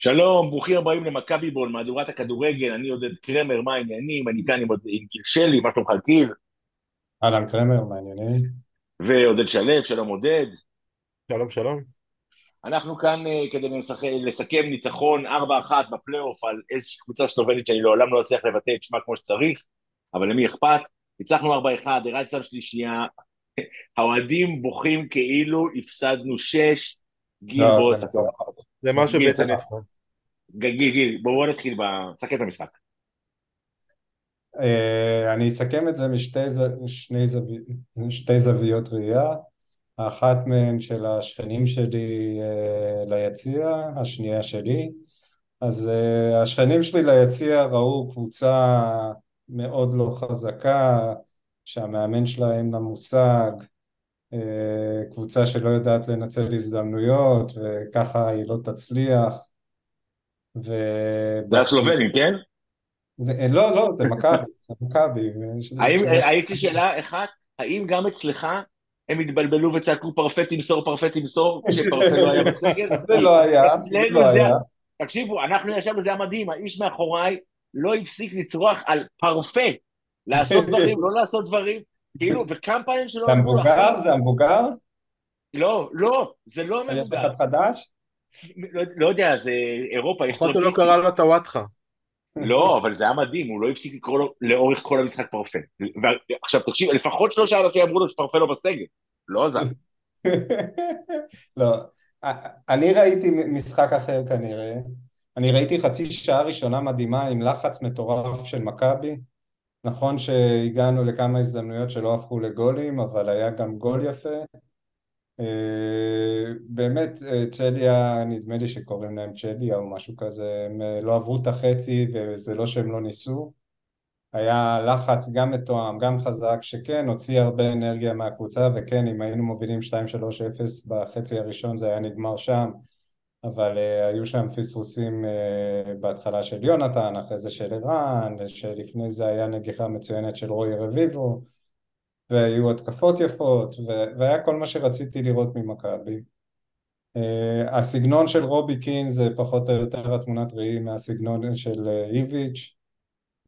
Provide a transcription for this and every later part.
שלום, ברוכים הבאים למכבי בול, מהדורת הכדורגל, אני עודד קרמר, מה העניינים? אני כאן עם, עם גיל שלי, מה שלומך גיל? אהלן קרמר, מה העניינים? ועודד שלו, שלום עודד. שלום שלום. אנחנו כאן uh, כדי לסכם, לסכם ניצחון 4-1 בפלייאוף על איזושהי קבוצה סלובנית שאני לעולם לא אצליח לבטא את שמה כמו שצריך, אבל למי אכפת? ניצחנו 4-1, הרצנו שלישייה, האוהדים בוכים כאילו הפסדנו 6, גיל לא, בוא זה משהו בלתי. נתפס. גיל, גיל, בואו נתחיל, תסכם את המשחק. אה, אני אסכם את זה משתי זוויות ראייה, האחת מהן של השכנים שלי אה, ליציע, השנייה שלי. אז אה, השכנים שלי ליציע ראו קבוצה מאוד לא חזקה, שהמאמן שלה אין לה מושג, קבוצה שלא יודעת לנצל הזדמנויות וככה היא לא תצליח. ו... זה הסלובנים, כן? זה, לא, לא, זה מכבי, זה מכבי. אה, יש לי שאלה אחת, האם גם אצלך הם התבלבלו וצעקו פרפה תמסור, פרפה תמסור, כשפרפה לא היה בסגל? זה לא היה, זה לא היה. תקשיבו, אנחנו ישבנו, זה היה מדהים, האיש מאחוריי לא הפסיק לצרוח על פרפה, לעשות דברים, לא לעשות דברים, כאילו, וכמה פעמים שלא זה המבוגר? זה המבוגר? לא, לא, זה לא יש מבוגר, אחד חדש? לא, לא יודע, זה אירופה, יש לפחות הוא לא. קרא לו טוואטחה. לא, אבל זה היה מדהים, הוא לא הפסיק לקרוא לו לאורך כל המשחק פרפה. ועכשיו תקשיב, לפחות שלושה אנשים אמרו לו שפרפה לא בסגל, לא זז. לא, אני ראיתי משחק אחר כנראה, אני ראיתי חצי שעה ראשונה מדהימה עם לחץ מטורף של מכבי, נכון שהגענו לכמה הזדמנויות שלא הפכו לגולים, אבל היה גם גול יפה. אה, באמת אה, צ'ליה, נדמה לי שקוראים להם צ'ליה או משהו כזה, הם אה, לא עברו את החצי וזה לא שהם לא ניסו. היה לחץ גם מתואם, גם חזק, שכן הוציא הרבה אנרגיה מהקבוצה, וכן אם היינו מובילים 2-3-0 בחצי הראשון זה היה נגמר שם, אבל uh, היו שם פספוסים uh, בהתחלה של יונתן, אחרי זה של ערן, שלפני זה היה נגיחה מצוינת של רועי רביבו, והיו התקפות יפות, והיה כל מה שרציתי לראות ממכבי. Uh, הסגנון של רובי קין זה פחות או יותר התמונת ראי מהסגנון של איביץ',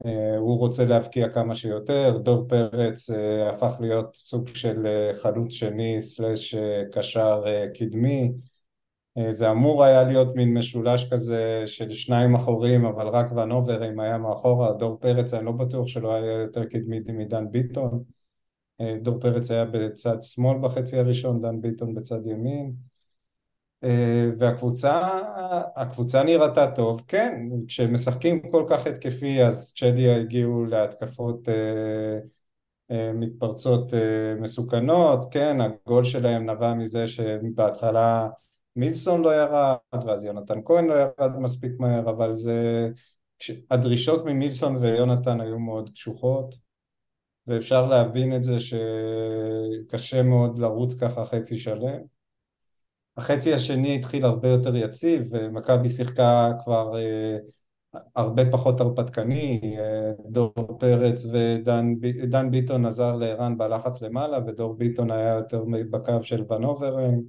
אה, הוא רוצה להבקיע כמה שיותר, דור פרץ אה, הפך להיות סוג של אה, חלוץ שני סלש אה, קשר אה, קדמי, אה, זה אמור היה להיות מין משולש כזה של שניים אחורים אבל רק ונובר אם היה מאחורה, דור פרץ אני לא בטוח שלא היה יותר קדמי מדן ביטון, אה, דור פרץ היה בצד שמאל בחצי הראשון, דן ביטון בצד ימין. אה, והקבוצה, הקבוצה נראתה טוב, כן, כשמשחקים כל כך התקפי אז צ'דיה הגיעו להתקפות אה, אה, מתפרצות אה, מסוכנות, כן, הגול שלהם נבע מזה שבהתחלה מילסון לא ירד ואז יונתן כהן לא ירד מספיק מהר, אבל זה, הדרישות ממילסון ויונתן היו מאוד קשוחות ואפשר להבין את זה שקשה מאוד לרוץ ככה חצי שלם. החצי השני התחיל הרבה יותר יציב ומכבי שיחקה כבר אה, הרבה פחות הרפתקני, אה, דור פרץ ודן ביטון עזר לערן בלחץ למעלה ודור ביטון היה יותר בקו של ונוברן,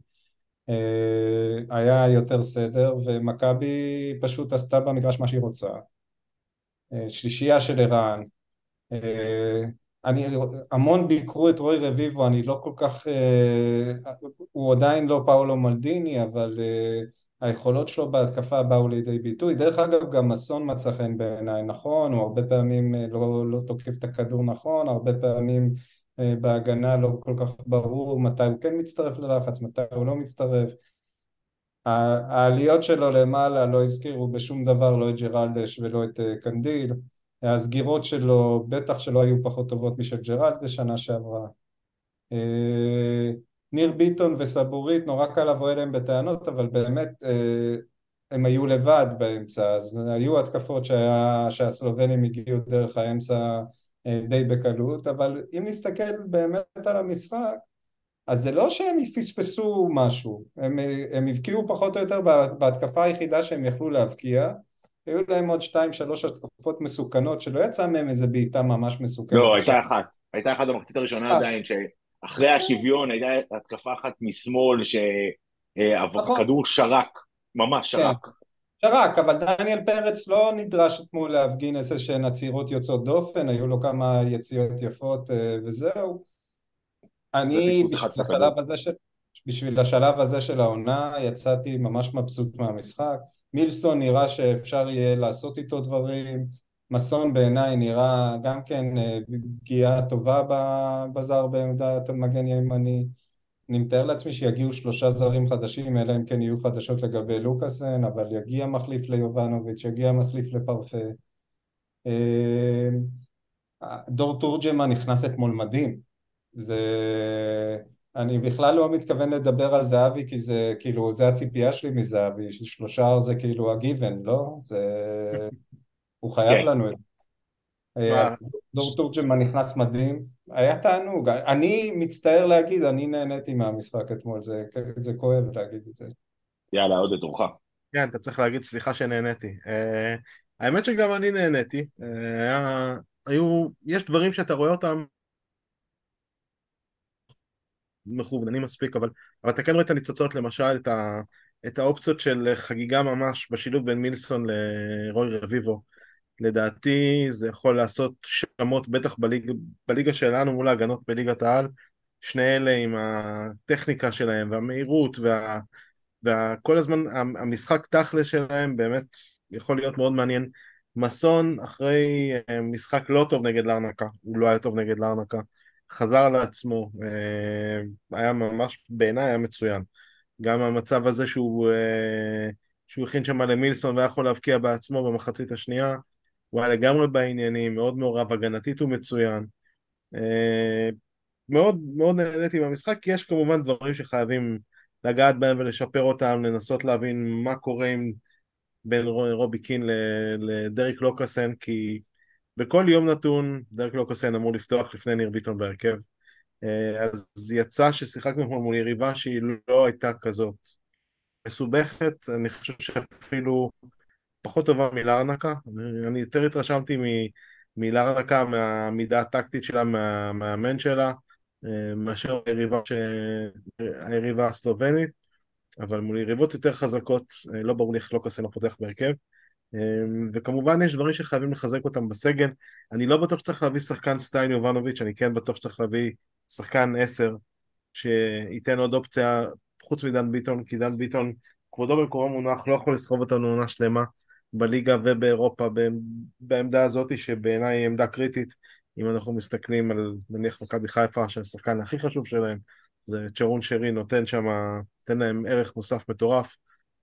היה יותר סדר ומכבי פשוט עשתה במגרש מה שהיא רוצה. אה, שלישייה של ערן, אה, אני, המון ביקרו את רוי רביבו, אני לא כל כך, אה, הוא עדיין לא פאולו מלדיני, אבל אה, היכולות שלו בהתקפה באו לידי ביטוי. דרך אגב, גם אסון מצא חן בעיניי, נכון, הוא הרבה פעמים אה, לא, לא תוקף את הכדור נכון, הרבה פעמים אה, בהגנה לא כל כך ברור מתי הוא כן מצטרף ללחץ, מתי הוא לא מצטרף. העליות שלו למעלה לא הזכירו בשום דבר לא את ג'רלדש ולא את אה, קנדיל. הסגירות שלו בטח שלא היו פחות טובות משל ג'רלדש שנה שעברה. אה, ניר ביטון וסבורית נורא קל לבוא אליהם בטענות אבל באמת אה, הם היו לבד באמצע אז היו התקפות שהיה, שהסלובנים הגיעו דרך האמצע אה, די בקלות אבל אם נסתכל באמת על המשחק אז זה לא שהם פספסו משהו, הם, הם הבקיעו פחות או יותר בהתקפה היחידה שהם יכלו להבקיע, היו להם עוד שתיים שלוש התקפות מסוכנות שלא יצא מהם איזה בעיטה ממש מסוכנת. לא, הייתה אחת, הייתה אחת במחצית הראשונה אה. עדיין, שאחרי השוויון הייתה התקפה אחת משמאל נכון. שהכדור שרק, ממש כן. שרק. שרק, אבל דניאל פרץ לא נדרש אתמול להפגין איזה שהן עצירות יוצאות דופן, היו לו כמה יציאות יפות אה, וזהו. אני בשביל השלב הזה של... בשביל השלב הזה של העונה יצאתי ממש מבסוט מהמשחק. מילסון נראה שאפשר יהיה לעשות איתו דברים, מסון בעיניי נראה גם כן אה, פגיעה טובה בזר בעמדת המגן הימני. אני מתאר לעצמי שיגיעו שלושה זרים חדשים, אלא אם כן יהיו חדשות לגבי לוקאסן, אבל יגיע מחליף ליובנוביץ', יגיע מחליף לפרפה. אה, דור תורג'מן נכנס אתמול מדהים. זה... אני בכלל לא מתכוון לדבר על זהבי כי זה כאילו, זה הציפייה שלי מזהבי, שלושה זה כאילו הגיוון, לא? זה... הוא חייב כן. לנו את זה. אה, דור תורג'מן נכנס מדהים, היה תענוג, אני מצטער להגיד, אני נהניתי מהמשחק אתמול, זה, זה כואב להגיד את זה. יאללה, עוד את אורך. כן, אתה צריך להגיד סליחה שנהניתי. Uh, האמת שגם אני נהניתי, uh, היה, היו, יש דברים שאתה רואה אותם מכווננים מספיק, אבל, אבל אתה כן רואה את הניצוצות, למשל את, ה, את האופציות של חגיגה ממש בשילוב בין מילסון לרוי רביבו. לדעתי זה יכול לעשות שמות בטח בליג, בליגה שלנו מול ההגנות בליגת העל, שני אלה עם הטכניקה שלהם והמהירות וה, וכל הזמן המשחק תכל'ס שלהם באמת יכול להיות מאוד מעניין. מסון אחרי אה, משחק לא טוב נגד לארנקה, הוא לא היה טוב נגד לארנקה, חזר על עצמו, אה, היה ממש, בעיניי היה מצוין. גם המצב הזה שהוא, אה, שהוא הכין שם למילסון והיה יכול להבקיע בעצמו במחצית השנייה, הוא היה לגמרי בעניינים, מאוד מעורב, הגנתית הוא מצוין. אה, מאוד מאוד נהניתי מהמשחק, כי יש כמובן דברים שחייבים לגעת בהם ולשפר אותם, לנסות להבין מה קורה עם בין רובי קין לדריק לוקאסן, כי בכל יום נתון דריק לוקאסן אמור לפתוח לפני ניר ביטון בהרכב. אה, אז יצא ששיחקנו מול יריבה שהיא לא הייתה כזאת מסובכת, אני חושב שאפילו פחות טובה מלארנקה, אני יותר התרשמתי מלארנקה מהמידה הטקטית שלה, מהמאמן שלה, אה, מאשר היריבה, ש... היריבה הסלובנית, אבל מול יריבות יותר חזקות, אה, לא ברור לי איך לוקאסן לא פותח בהרכב. אה, וכמובן יש דברים שחייבים לחזק אותם בסגל. אני לא בטוח שצריך להביא שחקן סטייל יובנוביץ', אני כן בטוח שצריך להביא שחקן עשר, שייתן עוד אופציה חוץ מדן ביטון, כי דן ביטון, כבודו במקומו מונח, לא יכול לסחוב אותנו עונה שלמה. בליגה ובאירופה בעמדה הזאת שבעיניי היא עמדה קריטית. אם אנחנו מסתכלים על נניח מכבי חיפה שהשחקן הכי חשוב שלהם זה צ'רון שרי נותן שם, נותן להם ערך מוסף מטורף.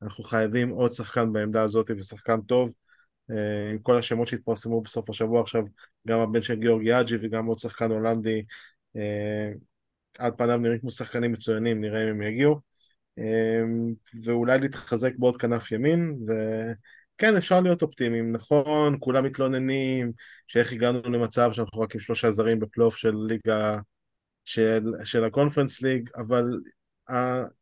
אנחנו חייבים עוד שחקן בעמדה הזאת ושחקן טוב. אה, עם כל השמות שהתפרסמו בסוף השבוע עכשיו גם הבן של גיאורגי אג'י וגם עוד שחקן הולנדי אה, על פניו נראים כמו שחקנים מצוינים נראה אם הם יגיעו. אה, ואולי להתחזק בעוד כנף ימין ו... כן, אפשר להיות אופטימיים, נכון, כולם מתלוננים שאיך הגענו למצב שאנחנו רק עם שלושה זרים בפלייאוף של ליגה, של, של הקונפרנס ליג, אבל uh,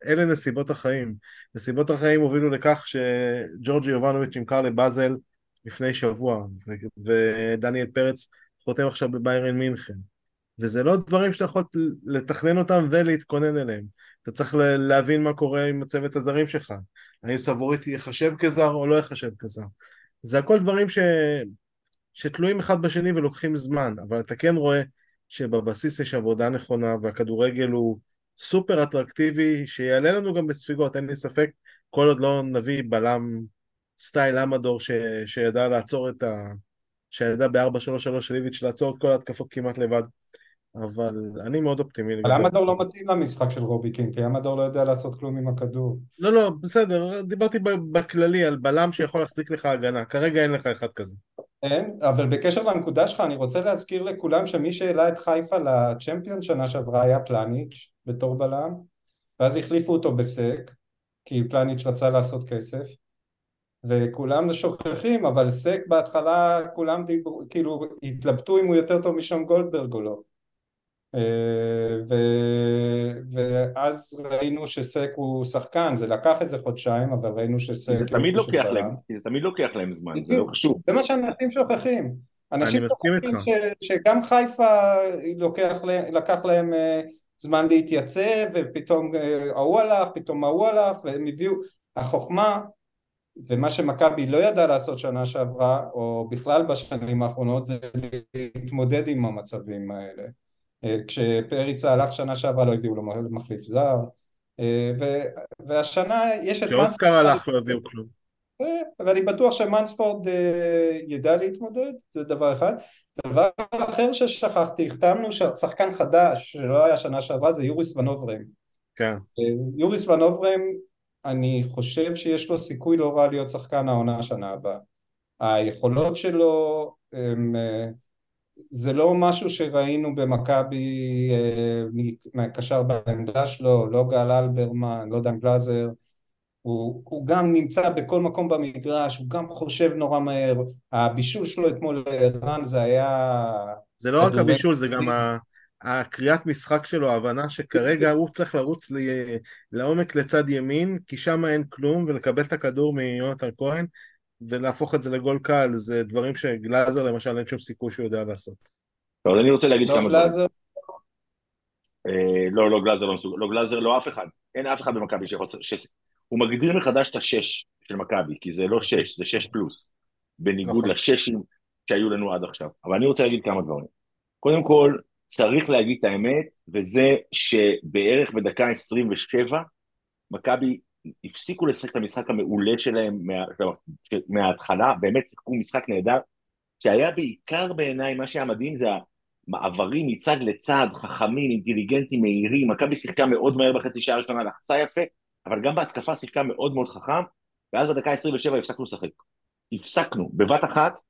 אלה נסיבות החיים. נסיבות החיים הובילו לכך שג'ורג'י יובנוביץ' נמכר לבאזל לפני שבוע, ודניאל פרץ חותם עכשיו בביירן מינכן. וזה לא דברים שאתה יכול לתכנן אותם ולהתכונן אליהם. אתה צריך להבין מה קורה עם הצוות הזרים שלך. האם סבוריטי ייחשב כזר או לא ייחשב כזר. זה הכל דברים ש... שתלויים אחד בשני ולוקחים זמן, אבל אתה כן רואה שבבסיס יש עבודה נכונה והכדורגל הוא סופר אטרקטיבי שיעלה לנו גם בספיגות, אין לי ספק, כל עוד לא נביא בלם סטייל אמדור ש... שידע לעצור את ה... שידע ב-4-3-3 של איביץ' לעצור את כל ההתקפות כמעט לבד. אבל אני מאוד אופטימי. אבל אמדור לא מתאים למשחק של רובי קינג, כי אמדור לא יודע לעשות כלום עם הכדור. לא, לא, בסדר, דיברתי בכללי על בלם שיכול להחזיק לך הגנה, כרגע אין לך אחד כזה. אין, אבל בקשר לנקודה שלך, אני רוצה להזכיר לכולם שמי שהעלה את חיפה לצ'מפיון שנה שעברה היה פלניץ' בתור בלם, ואז החליפו אותו בסק, כי פלניץ' רצה לעשות כסף, וכולם שוכחים, אבל סק בהתחלה כולם דיברו, כאילו התלבטו אם הוא יותר טוב משון גולדברג או לא. אה, ו... ואז ראינו שסק הוא שחקן, זה לקח איזה חודשיים, אבל ראינו שסק... זה תמיד לוקח להם, זה תמיד לוקח להם זמן, זה לא חשוב. זה מה שאנשים שוכחים. אנשים שוכחים ש... שגם חיפה לוקח, לקח להם אה, זמן להתייצב, ופתאום אה, ההוא הלך, פתאום ההוא הלך, והם הביאו... החוכמה ומה שמכבי לא ידעה לעשות שנה שעברה, או בכלל בשנים האחרונות, זה להתמודד עם המצבים האלה. אה, כשפריצה הלך שנה שעברה לא הביאו לו מחליף זר, אה, והשנה יש את... כשאוסקר הלך לא הביאו כלום. ואני בטוח שמנספורד ידע להתמודד, זה דבר אחד. דבר אחר ששכחתי, החתמנו שחקן חדש שלא היה שנה שעברה זה יוריס ונוברם. כן. יוריס ונוברם, אני חושב שיש לו סיכוי לא רע להיות שחקן העונה השנה הבאה. היכולות שלו הם, זה לא משהו שראינו במכבי מהקשר בעמדה שלו, לא גל אלברמן, לא דן גלאזר, הוא, הוא גם נמצא בכל מקום במגרש, הוא גם חושב נורא מהר, הבישול שלו אתמול לערן זה היה... זה לא רק הבישול, זה גם הקריאת משחק שלו, ההבנה שכרגע הוא צריך לרוץ ל... לעומק לצד ימין, כי שם אין כלום, ולקבל את הכדור מיונתן כהן, ולהפוך את זה לגול קל, זה דברים שגלאזר למשל אין שום סיכוי שהוא יודע לעשות. טוב, אז אני רוצה להגיד לא כמה דברים. אה, לא, לא גלאזר לא מסוגל, לא גלאזר, לא אף אחד, אין אף אחד במכבי שיכול... הוא מגדיר מחדש את השש של מכבי, כי זה לא שש, זה שש פלוס, בניגוד נכון. לששים שהיו לנו עד עכשיו. אבל אני רוצה להגיד כמה דברים. קודם כל, צריך להגיד את האמת, וזה שבערך בדקה 27, מכבי הפסיקו לשחק את המשחק המעולה שלהם מה, מההתחלה, באמת שיחקו משחק נהדר, שהיה בעיקר בעיניי, מה שהיה מדהים זה המעברים מצד לצד, חכמים, אינטליגנטים, מהירים, מכבי שיחקה מאוד מהר בחצי שעה הראשונה, לחצה יפה, אבל גם בהתקפה שיחקה מאוד מאוד חכם, ואז בדקה 27 הפסקנו לשחק. הפסקנו, בבת אחת,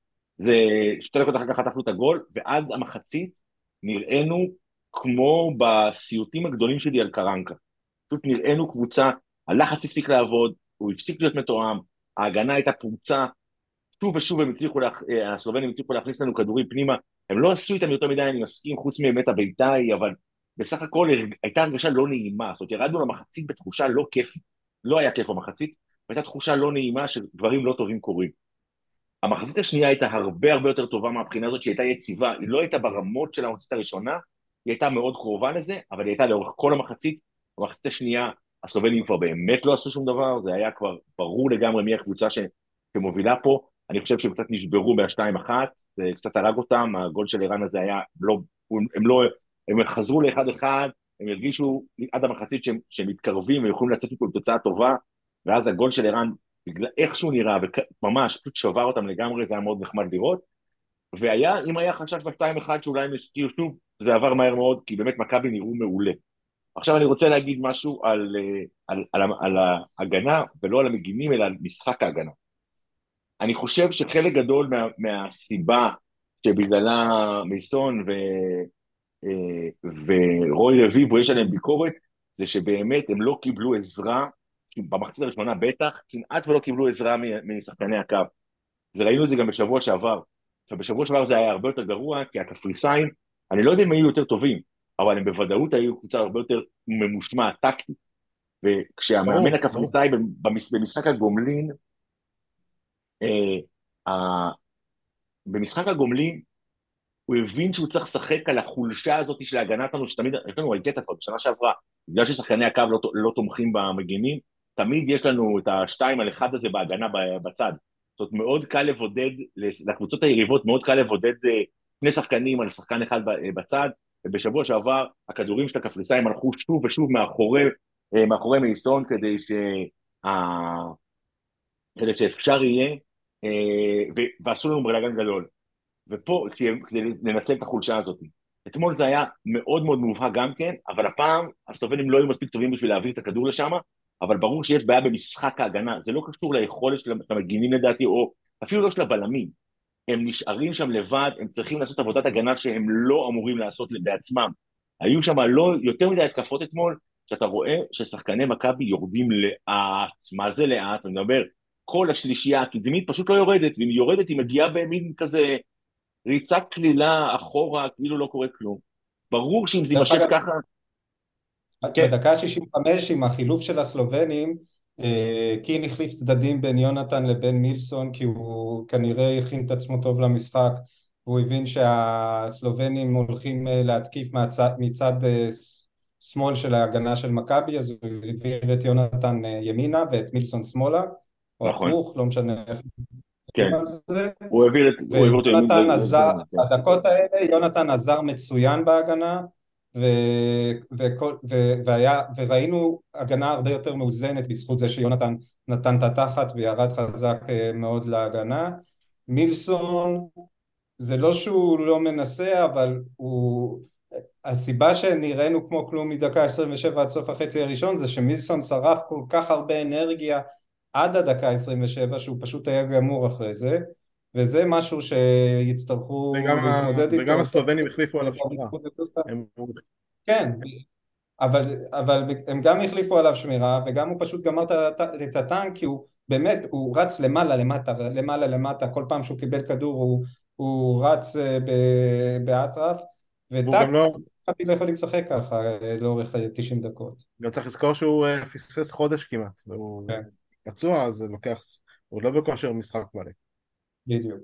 ושתי דקות אחר כך חטפנו את הגול, ועד המחצית נראינו כמו בסיוטים הגדולים שלי על קרנקה. פשוט נראינו קבוצה, הלחץ הפסיק לעבוד, הוא הפסיק להיות מתואם, ההגנה הייתה פרוצה, שוב ושוב הם הצליחו, לה, הסלובנים הצליחו להכניס לנו כדורים פנימה, הם לא עשו איתם יותר מדי, אני מסכים, חוץ מבאמת הביתה אבל בסך הכל הייתה הרגשה לא נעימה, זאת אומרת ירדנו למחצית בתחושה לא כיפית, לא היה כיף במחצית, והייתה תחושה לא נעימה שדברים לא טובים קורים. המחצית השנייה הייתה הרבה הרבה יותר טובה מהבחינה הזאת שהיא הייתה יציבה, היא לא הייתה ברמות של המחצית הראשונה, היא הייתה מאוד קרובה לזה, אבל היא הייתה לאורך כל המחצית, במחצית השנייה הסלובנים כבר באמת לא עשו שום דבר, זה היה כבר ברור לגמרי מי הקבוצה ש... שמובילה פה, אני חושב שהם קצת נשברו מהשתיים אחת, זה קצת הרג אותם, הגול של ערן הזה היה, לא, הם לא הם חזרו לאחד אחד, הם הרגישו עד המחצית שהם, שהם מתקרבים ויכולים לצאת מפה בתוצאה טובה, ואז הגול של ערן, איך שהוא נראה, וממש פשוט שבר אותם לגמרי, זה היה מאוד נחמד לראות. והיה, אם היה חשש בשתיים אחד שאולי הם יסתירו שוב, זה עבר מהר מאוד, כי באמת מכבי נראו מעולה. עכשיו אני רוצה להגיד משהו על, על, על, על, על ההגנה, ולא על המגינים, אלא על משחק ההגנה. אני חושב שחלק גדול מה, מהסיבה שבגללה מיסון ו, אה, ורוי רביבו יש עליהם ביקורת, זה שבאמת הם לא קיבלו עזרה, במחצית הראשונה בטח, כמעט ולא קיבלו עזרה משחקני הקו. זה ראינו את זה גם בשבוע שעבר. עכשיו בשבוע שעבר זה היה הרבה יותר גרוע, כי הקפריסאים, אני לא יודע אם היו יותר טובים, אבל הם בוודאות היו קבוצה הרבה יותר ממושמעת טקטית. וכשהמאמן הקפריסאי במשחק הגומלין, אה, במשחק הגומלין הוא הבין שהוא צריך לשחק על החולשה הזאת של ההגנה שלנו, שתמיד, יש לנו הייתה כבר בשנה שעברה, בגלל ששחקני הקו לא, לא תומכים במגינים, תמיד יש לנו את השתיים על אחד הזה בהגנה בצד. זאת אומרת, מאוד קל לבודד, לקבוצות היריבות מאוד קל לבודד אה, שני שחקנים על שחקן אחד בצד, ובשבוע שעבר הכדורים של הקפריסאים הלכו שוב ושוב מאחורי, אה, מאחורי מייסון כדי, ש... כדי שאפשר יהיה, ועשו לנו בלאגן גדול. ופה, כדי לנצל את החולשה הזאת. אתמול זה היה מאוד מאוד מובהק גם כן, אבל הפעם הסלובנים לא היו מספיק טובים בשביל להעביר את הכדור לשם, אבל ברור שיש בעיה במשחק ההגנה, זה לא קשור ליכולת של המגינים לדעתי, או אפילו לא של הבלמים. הם נשארים שם לבד, הם צריכים לעשות עבודת הגנה שהם לא אמורים לעשות בעצמם. היו שם לא יותר מדי התקפות אתמול, שאתה רואה ששחקני מכבי יורדים לאט, מה זה לאט? אני מדבר, כל השלישייה הקדמית פשוט לא יורדת, ואם היא יורדת היא מגיעה במין כזה ריצה קלילה אחורה, כאילו לא קורה כלום. ברור שאם זה יימשך ככה... כן. בדקה ה-65 עם החילוף של הסלובנים, קין החליף צדדים בין יונתן לבין מילסון כי הוא כנראה הכין את עצמו טוב למשחק והוא הבין שהסלובנים הולכים אה, להתקיף מצד, מצד אה, שמאל של ההגנה של מכבי אז הוא העביר את יונתן ימינה ואת מילסון שמאלה או נכון. הפוך, לא משנה איך כן. הוא העביר את... ויונתן עזר, כן. בדקות האלה יונתן עזר מצוין בהגנה וכל, ו, והיה, וראינו הגנה הרבה יותר מאוזנת בזכות זה שיונתן נתן את התחת וירד חזק אה, מאוד להגנה. מילסון זה לא שהוא לא מנסה אבל הוא הסיבה שנראינו כמו כלום מדקה 27 עד סוף החצי הראשון זה שמילסון שרף כל כך הרבה אנרגיה עד הדקה 27 שהוא פשוט היה גמור אחרי זה וזה משהו שיצטרכו. להתמודד איתו. וגם הסלובנים החליפו עליו שמירה. כן, אבל, אבל הם גם החליפו עליו שמירה וגם הוא פשוט גמר את הטנק כי הוא באמת, הוא רץ למעלה למטה, למעלה למטה, כל פעם שהוא קיבל כדור הוא, הוא רץ אה, באטרף וטאק, לא... לא יכולים לשחק ככה אה, לאורך 90 דקות. גם צריך לזכור שהוא אה, פספס חודש כמעט, והוא כן. פצוע אז לוקח, הוא לא בכושר משחק מלא. בדיוק.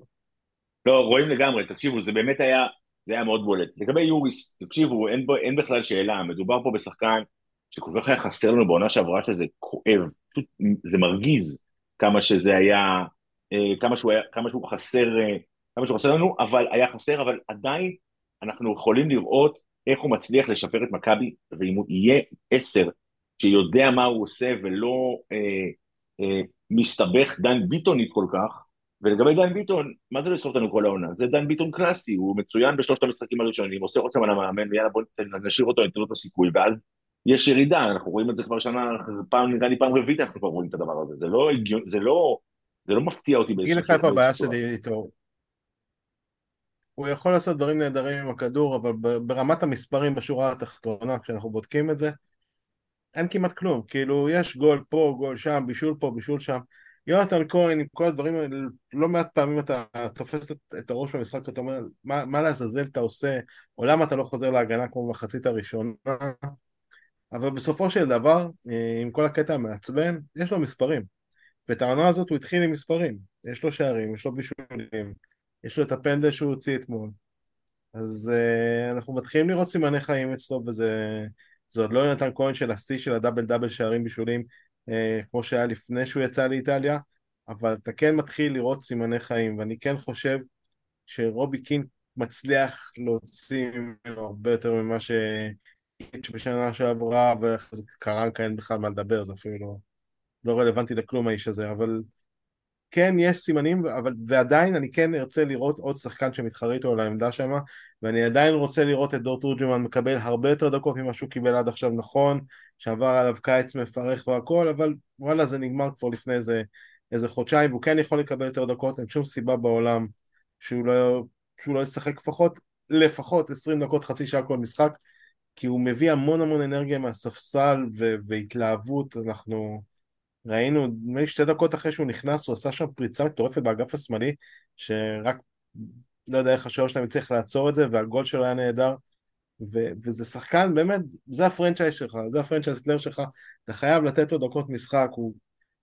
לא, רואים לגמרי, תקשיבו, זה באמת היה, זה היה מאוד בולט. לגבי יוריס, תקשיבו, אין, אין בכלל שאלה, מדובר פה בשחקן שכל כך היה חסר לנו בעונה שעברה שזה כואב, פשוט זה מרגיז כמה שזה היה, אה, כמה שהוא, היה, כמה שהוא חסר, כמה שהוא חסר לנו, אבל היה חסר, אבל עדיין אנחנו יכולים לראות איך הוא מצליח לשפר את מכבי, ואם הוא יהיה עשר שיודע מה הוא עושה ולא אה, אה, מסתבך דן ביטונית כל כך, ולגבי דן ביטון, מה זה לסחוב אותנו כל העונה? זה דן ביטון קלאסי, הוא מצוין בשלושת המשחקים הראשונים, עושה רוצם על המאמן, ויאללה בוא נשאיר אותו, ניתן לו את הסיכוי, ואז יש ירידה, אנחנו רואים את זה כבר שנה, פעם, נראה לי פעם רביעית אנחנו כבר רואים את הדבר הזה, זה לא הגיון, זה לא, זה לא מפתיע אותי אגיד לך איפה הבעיה שלי איתו, הוא יכול לעשות דברים נהדרים עם הכדור, אבל ברמת המספרים בשורה התחתונה, כשאנחנו בודקים את זה, אין כמעט כלום. כאילו, יש גול פה, גול שם, בישול פה, בישול שם. יונתן כהן, עם כל הדברים האלה, לא מעט פעמים אתה תופס את, הראש במשחק, אתה אומר, מה, מה לעזאזל אתה עושה, או למה אתה לא חוזר להגנה כמו במחצית הראשונה. אבל בסופו של דבר, אה, עם כל הקטע המעצבן, יש לו מספרים. ואת העונה הזאת הוא התחיל עם מספרים. יש לו שערים, יש לו בישולים, יש לו את הפנדל שהוא הוציא אתמול. אז uh, אנחנו מתחילים לראות סימני חיים אצלו, וזה עוד לא יונתן כהן של השיא של הדאבל דאבל שערים בישולים, כמו שהיה לפני שהוא יצא לאיטליה, אבל אתה כן מתחיל לראות סימני חיים, ואני כן חושב שרובי קין מצליח להוציא ממנו הרבה יותר ממה שאיץ' בשנה שעברה, וקרנקה אין בכלל מה לדבר, זה אפילו לא, לא רלוונטי לכלום האיש הזה, אבל כן יש סימנים, אבל, ועדיין אני כן ארצה לראות עוד שחקן שמתחרה איתו על העמדה שם, ואני עדיין רוצה לראות את דור תורג'מן מקבל הרבה יותר דקות ממה שהוא קיבל עד עכשיו, נכון, שעבר עליו קיץ מפרך והכל, אבל וואלה זה נגמר כבר לפני איזה, איזה חודשיים, והוא כן יכול לקבל יותר דקות, אין שום סיבה בעולם שהוא לא, שהוא לא ישחק לפחות, לפחות 20 דקות, חצי שעה כל משחק, כי הוא מביא המון המון אנרגיה מהספסל והתלהבות, אנחנו... ראינו, נדמה לי שתי דקות אחרי שהוא נכנס, הוא עשה שם פריצה מטורפת באגף השמאלי, שרק לא יודע איך השוער שלהם הצליח לעצור את זה, והגול שלו היה נהדר. ו- וזה שחקן, באמת, זה ה franchise שלך, זה ה franchise player שלך, אתה חייב לתת לו דקות משחק, הוא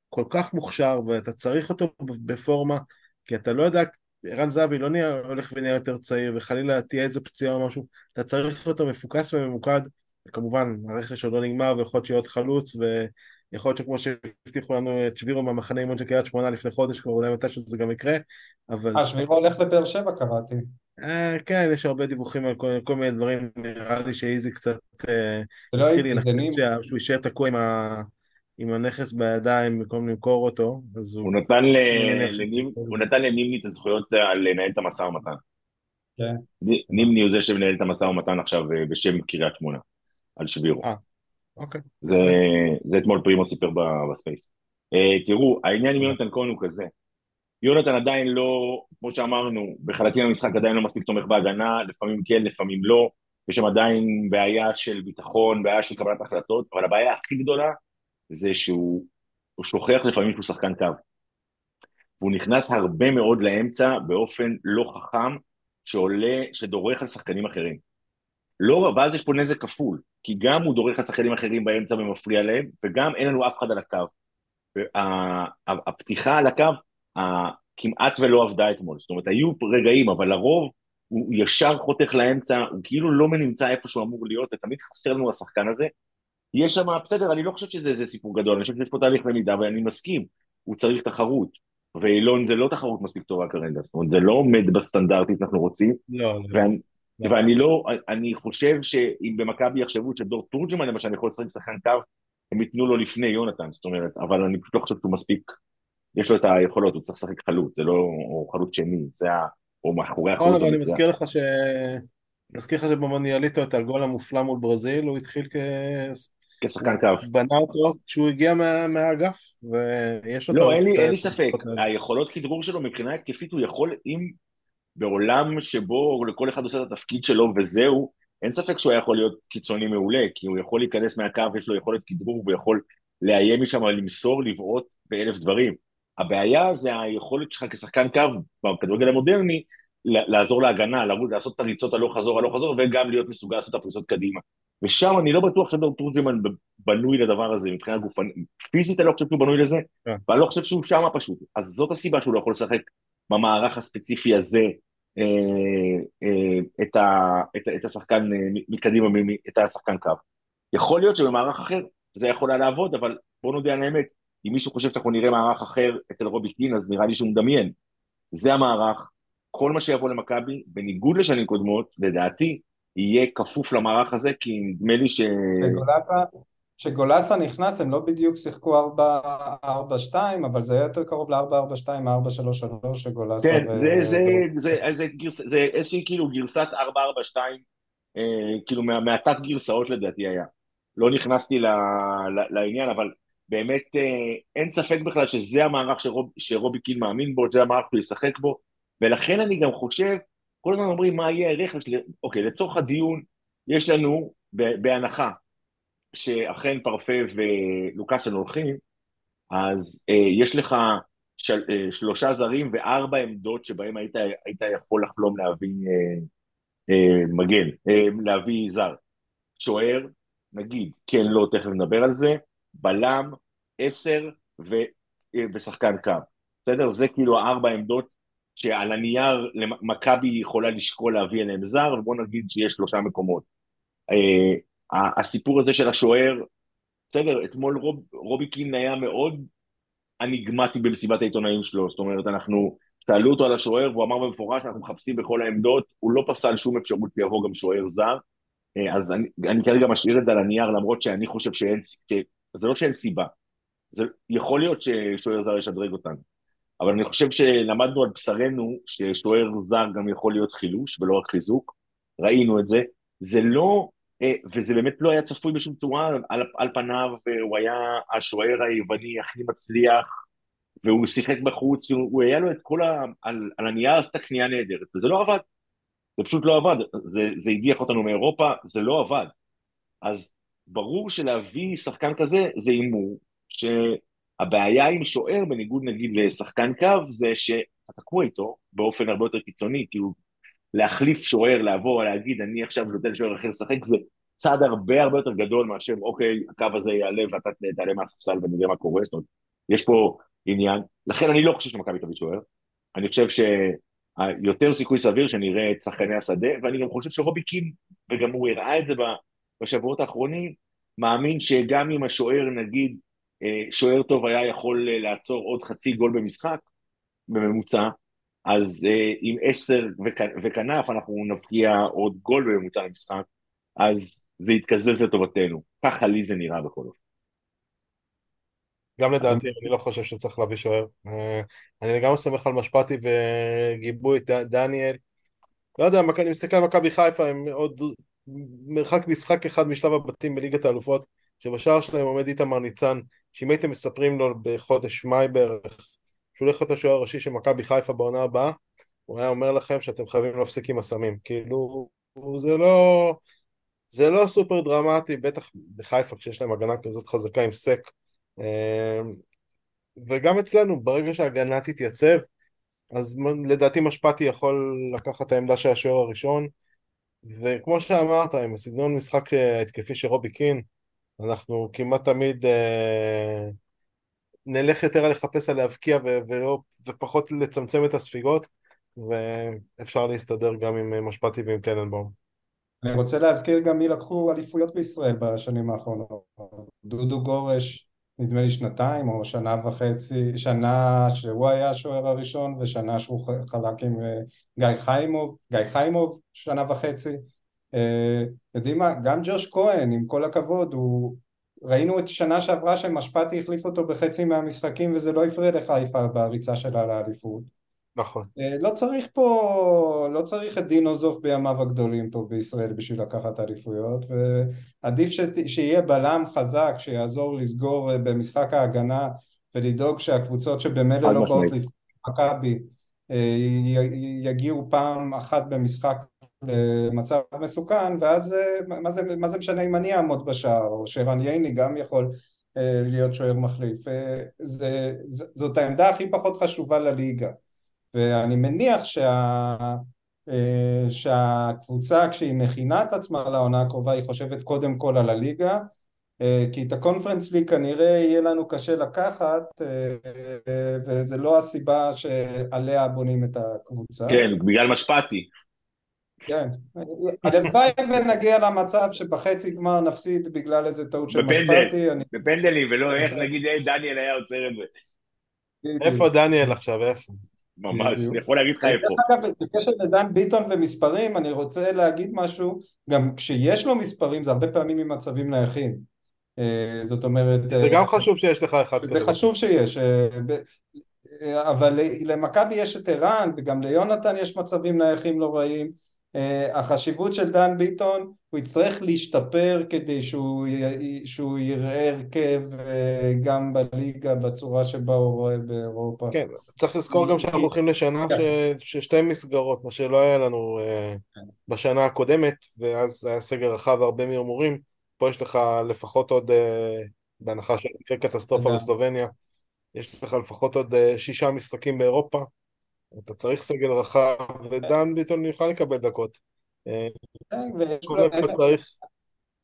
כל כך מוכשר, ואתה צריך אותו בפורמה, כי אתה לא יודע, ערן זהבי לא נהיה, הולך ונהיה יותר צעיר, וחלילה תהיה איזה פציעה או משהו, אתה צריך אותו מפוקס וממוקד, וכמובן, הרכש עוד לא נגמר, ויכול להיות שיהיה עוד חלוץ, ו... יכול להיות שכמו שהבטיחו לנו אצל שבירו מהמחנה אימון של קריית שמונה לפני חודש, כבר אולי מתישהו זה גם יקרה, אבל... אה, שבירו הולך לבאר שבע קראתי. אה, כן, יש הרבה דיווחים על כל, כל מיני דברים, נראה לי שאיזי קצת... אה, זה לא איזי. שהוא יישאר תקוע עם, ה... עם הנכס בידיים במקום למכור אותו, אז הוא... הוא נתן, ל... לנימ... הוא נתן לנימני את הזכויות לנהל את המשא ומתן. כן. נימני הוא זה שמנהל את המשא ומתן עכשיו אה, בשם קריית שמונה, על שבירו. אוקיי. זה, זה אתמול פרימו סיפר ב space. Uh, תראו, העניין עם יונתן כהן הוא כזה. יונתן עדיין לא, כמו שאמרנו, בחלקים במשחק עדיין לא מספיק תומך בהגנה, לפעמים כן, לפעמים לא. יש שם עדיין בעיה של ביטחון, בעיה של קבלת החלטות, אבל הבעיה הכי גדולה זה שהוא שוכח לפעמים שהוא שחקן קו. והוא נכנס הרבה מאוד לאמצע באופן לא חכם, שעולה, שדורך על שחקנים אחרים. לא, ואז יש פה נזק כפול, כי גם הוא דורך על שחקנים אחרים באמצע ומפריע להם, וגם אין לנו אף אחד על הקו. הפתיחה על הקו כמעט ולא עבדה אתמול, זאת אומרת, היו רגעים, אבל לרוב הוא ישר חותך לאמצע, הוא כאילו לא נמצא איפה שהוא אמור להיות, ותמיד חסר לנו השחקן הזה. יש שם, בסדר, אני לא חושב שזה סיפור גדול, אני חושב שיש פה תהליך למידה, ואני מסכים. הוא צריך תחרות, ואילון זה לא תחרות מספיק טובה כרגע, זאת אומרת, זה לא עומד בסטנדרטית שאנחנו רוצים, לא, לא. ואני, ואני לא, אני חושב שאם במכבי יחשבו שדור תורג'מן למשל יכול לשחק שחקן קו, הם ייתנו לו לפני יונתן, זאת אומרת, אבל אני פשוט לא חושב שהוא מספיק, יש לו את היכולות, הוא צריך לשחק חלוץ, זה לא, או חלוץ שני, זה ה... או מאחורי החלוץ. נכון, אבל אני מזכיר לך ש... מזכיר לך שבמוניאליטו את הגול המופלא מול ברזיל, הוא התחיל כ... כשחקן קו. בנה אותו כשהוא הגיע מה, מהאגף, ויש אותו... לא, אין לי, אין לי ספק, היכולות כדרור שלו מבחינה התקפית, הוא יכול, אם בעולם שבו לכל אחד עושה את התפקיד שלו וזהו, אין ספק שהוא היה יכול להיות קיצוני מעולה, כי הוא יכול להיכנס מהקו, יש לו יכולת כדרור, והוא יכול לאיים משם, למסור, לבעוט באלף דברים. הבעיה זה היכולת שלך כשחקן קו בכדורגל המודרני, לעזור להגנה, לעשות את הריצות הלוך חזור, הלוך חזור, וגם להיות מסוגל לעשות את הפריסות קדימה. ושם אני לא בטוח שדור תורג'מן בנוי לדבר הזה מבחינה גופנית, פיזית אני לא חושב שהוא בנוי לזה. כן. ואני לא חושב שהוא שם פשוט. אז זאת הסיבה שהוא לא יכול לשחק במערך הספציפי הזה את, ה, את, את השחקן אה, מקדימה, את השחקן קו. יכול להיות שבמערך אחר זה יכול היה לעבוד, אבל בוא נודה על האמת, אם מישהו חושב שאנחנו נראה מערך אחר אצל רובי קין, אז נראה לי שהוא מדמיין. זה המערך, כל מה שיבוא למכבי, בניגוד לשנים קודמות, לדעתי, יהיה כפוף למערך הזה, כי נדמה לי ש... כשגולסה נכנס הם לא בדיוק שיחקו 4-4-2 אבל זה היה יותר קרוב ל-4-4-2 4-3-3 שגולסה כן, ו... זה, זה, זה, זה, גרס, זה איזושהי כאילו גרסת 4-4-2 אה, כאילו מה, מהתת גרסאות לדעתי היה. לא נכנסתי ל, ל, לעניין אבל באמת אה, אין ספק בכלל שזה המערך שרוב, שרובי קין מאמין בו, זה המערך שהוא ישחק בו ולכן אני גם חושב, כל הזמן אומרים מה יהיה הרכב שלי, אוקיי לצורך הדיון יש לנו בהנחה שאכן פרפה ולוקאסן הולכים, אז אה, יש לך של, אה, שלושה זרים וארבע עמדות שבהם היית, היית יכול לחלום להביא אה, אה, מגן, אה, להביא זר. שוער, נגיד, כן, לא, תכף נדבר על זה, בלם, עשר ו, אה, ושחקן קו. בסדר? זה כאילו הארבע עמדות שעל הנייר מכבי יכולה לשקול להביא אליהם זר, ובוא נגיד שיש שלושה מקומות. אה, הסיפור הזה של השוער, בסדר, אתמול רוב, רובי קין היה מאוד אניגמטי במסיבת העיתונאים שלו, זאת אומרת, אנחנו, שאלו אותו על השוער והוא אמר במפורש, אנחנו מחפשים בכל העמדות, הוא לא פסל שום אפשרות שיבוא גם שוער זר, אה, אז אני, אני כרגע משאיר את זה על הנייר, למרות שאני חושב שאין, ש... זה לא שאין סיבה, זה יכול להיות ששוער זר ישדרג אותנו, אבל אני חושב שלמדנו על בשרנו ששוער זר גם יכול להיות חילוש ולא רק חיזוק, ראינו את זה, זה לא וזה באמת לא היה צפוי בשום צורה, על, על פניו הוא היה השוער היווני הכי מצליח, והוא שיחק בחוץ, הוא, הוא היה לו את כל ה... על, על הנייר עשתה קנייה נהדרת, וזה לא עבד. זה פשוט לא עבד, זה, זה הדיח אותנו מאירופה, זה לא עבד. אז ברור שלהביא שחקן כזה זה הימור, שהבעיה עם שוער, בניגוד נגיד לשחקן קו, זה שאתה תקוע איתו באופן הרבה יותר קיצוני, הוא להחליף שוער, לעבור, להגיד, אני עכשיו נותן שוער אחר לשחק, זה צעד הרבה הרבה יותר גדול מאשר, אוקיי, הקו הזה יעלה ואתה תעלה מהספסל ונראה מה קורה, זאת אומרת, יש פה עניין. לכן אני לא חושב שמכבי תביא שוער, אני חושב שיותר סיכוי סביר שנראה את שחקני השדה, ואני גם חושב שרובי קין, וגם הוא הראה את זה בשבועות האחרונים, מאמין שגם אם השוער, נגיד, אה, שוער טוב היה יכול אה, לעצור עוד חצי גול במשחק, בממוצע, אז uh, עם עשר וכנף אנחנו נבקיע עוד גול בממוצע למשחק, אז זה יתקזז לטובתנו. ככה לי זה נראה בכל אופן. גם לדעתי, אני לא חושב שצריך להביא שוער. אה, אני לגמרי סומך על משפטי וגיבו את דניאל. לא יודע, אני מסתכל על מכבי חיפה, הם עוד מרחק משחק אחד משלב הבתים בליגת האלופות, שבשער שלהם עומד איתמר ניצן, שאם הייתם מספרים לו בחודש מאי בערך, שהוא הולך להיות השוער הראשי של מכבי חיפה בעונה הבאה, הוא היה אומר לכם שאתם חייבים להפסיק עם הסמים. כאילו, זה לא... זה לא סופר דרמטי, בטח בחיפה כשיש להם הגנה כזאת חזקה עם סק. אמ, וגם אצלנו, ברגע שההגנה תתייצב, אז לדעתי משפטי יכול לקחת את העמדה של השוער הראשון, וכמו שאמרת, עם הסגנון משחק ההתקפי של רובי קין, אנחנו כמעט תמיד אה, נלך יותר לחפש על להבקיע ולא, ופחות לצמצם את הספיגות, ואפשר להסתדר גם עם משפטי ועם טננבאום. אני רוצה להזכיר גם מי לקחו אליפויות בישראל בשנים האחרונות. דודו גורש נדמה לי שנתיים או שנה וחצי, שנה שהוא היה השוער הראשון ושנה שהוא חלק עם אה, גיא חיימוב, גיא חיימוב שנה וחצי. אה, יודעים מה, גם ג'וש כהן, עם כל הכבוד, הוא... ראינו את שנה שעברה שמשפטי החליף אותו בחצי מהמשחקים וזה לא הפריע לחיפה בריצה שלה לאליפות. נכון. אה, לא צריך פה, לא צריך את דינו זוף בימיו הגדולים פה בישראל בשביל לקחת אליפויות ועדיף שיהיה בלם חזק שיעזור לסגור אה, במשחק ההגנה ולדאוג שהקבוצות שבמילא לא באות לתקוף מכבי אה, יגיעו פעם אחת במשחק למצב מסוכן ואז מה זה, מה זה משנה אם אני אעמוד בשער או שרן ייני גם יכול להיות שוער מחליף זה, זאת העמדה הכי פחות חשובה לליגה ואני מניח שה... אה, שהקבוצה כשהיא מכינה את עצמה לעונה הקרובה היא חושבת קודם כל על הליגה אה, כי את הקונפרנס ליג כנראה יהיה לנו קשה לקחת אה, וזה לא הסיבה שעליה בונים את הקבוצה. כן, בגלל משפטי. כן, הלוואי ונגיע למצב שבחצי גמר נפסיד בגלל איזה טעות של משפטי. בפנדלים, ולא איך נגיד דניאל היה עוצר את זה. איפה דניאל עכשיו, איפה? ממש, אני יכול להגיד לך איפה. דרך אגב, בקשר לדן ביטון ומספרים, אני רוצה להגיד משהו, גם כשיש לו מספרים זה הרבה פעמים ממצבים נייחים. אה, זאת אומרת... זה גם אה, חשוב שיש לך אחד כזה. זה חשוב שיש, אה, אבל למכבי יש את ערן וגם ליונתן יש מצבים נייחים לא רעים. החשיבות של דן ביטון הוא יצטרך להשתפר כדי שהוא, שהוא יראה הרכב אה, גם בליגה בצורה שבה הוא רואה באירופה. כן, צריך לזכור גם שאנחנו הולכים לשנה ש... ששתי מסגרות, מה שלא היה לנו uh, בשנה הקודמת, ואז היה סגר רחב והרבה מהימורים. פה יש לך לפחות עוד, בהנחה שתקרה קטסטרופה בסלובניה, יש לך לפחות עוד שישה משחקים באירופה. אתה צריך סגל רחב, ודן ביטון יוכל לקבל דקות. כן,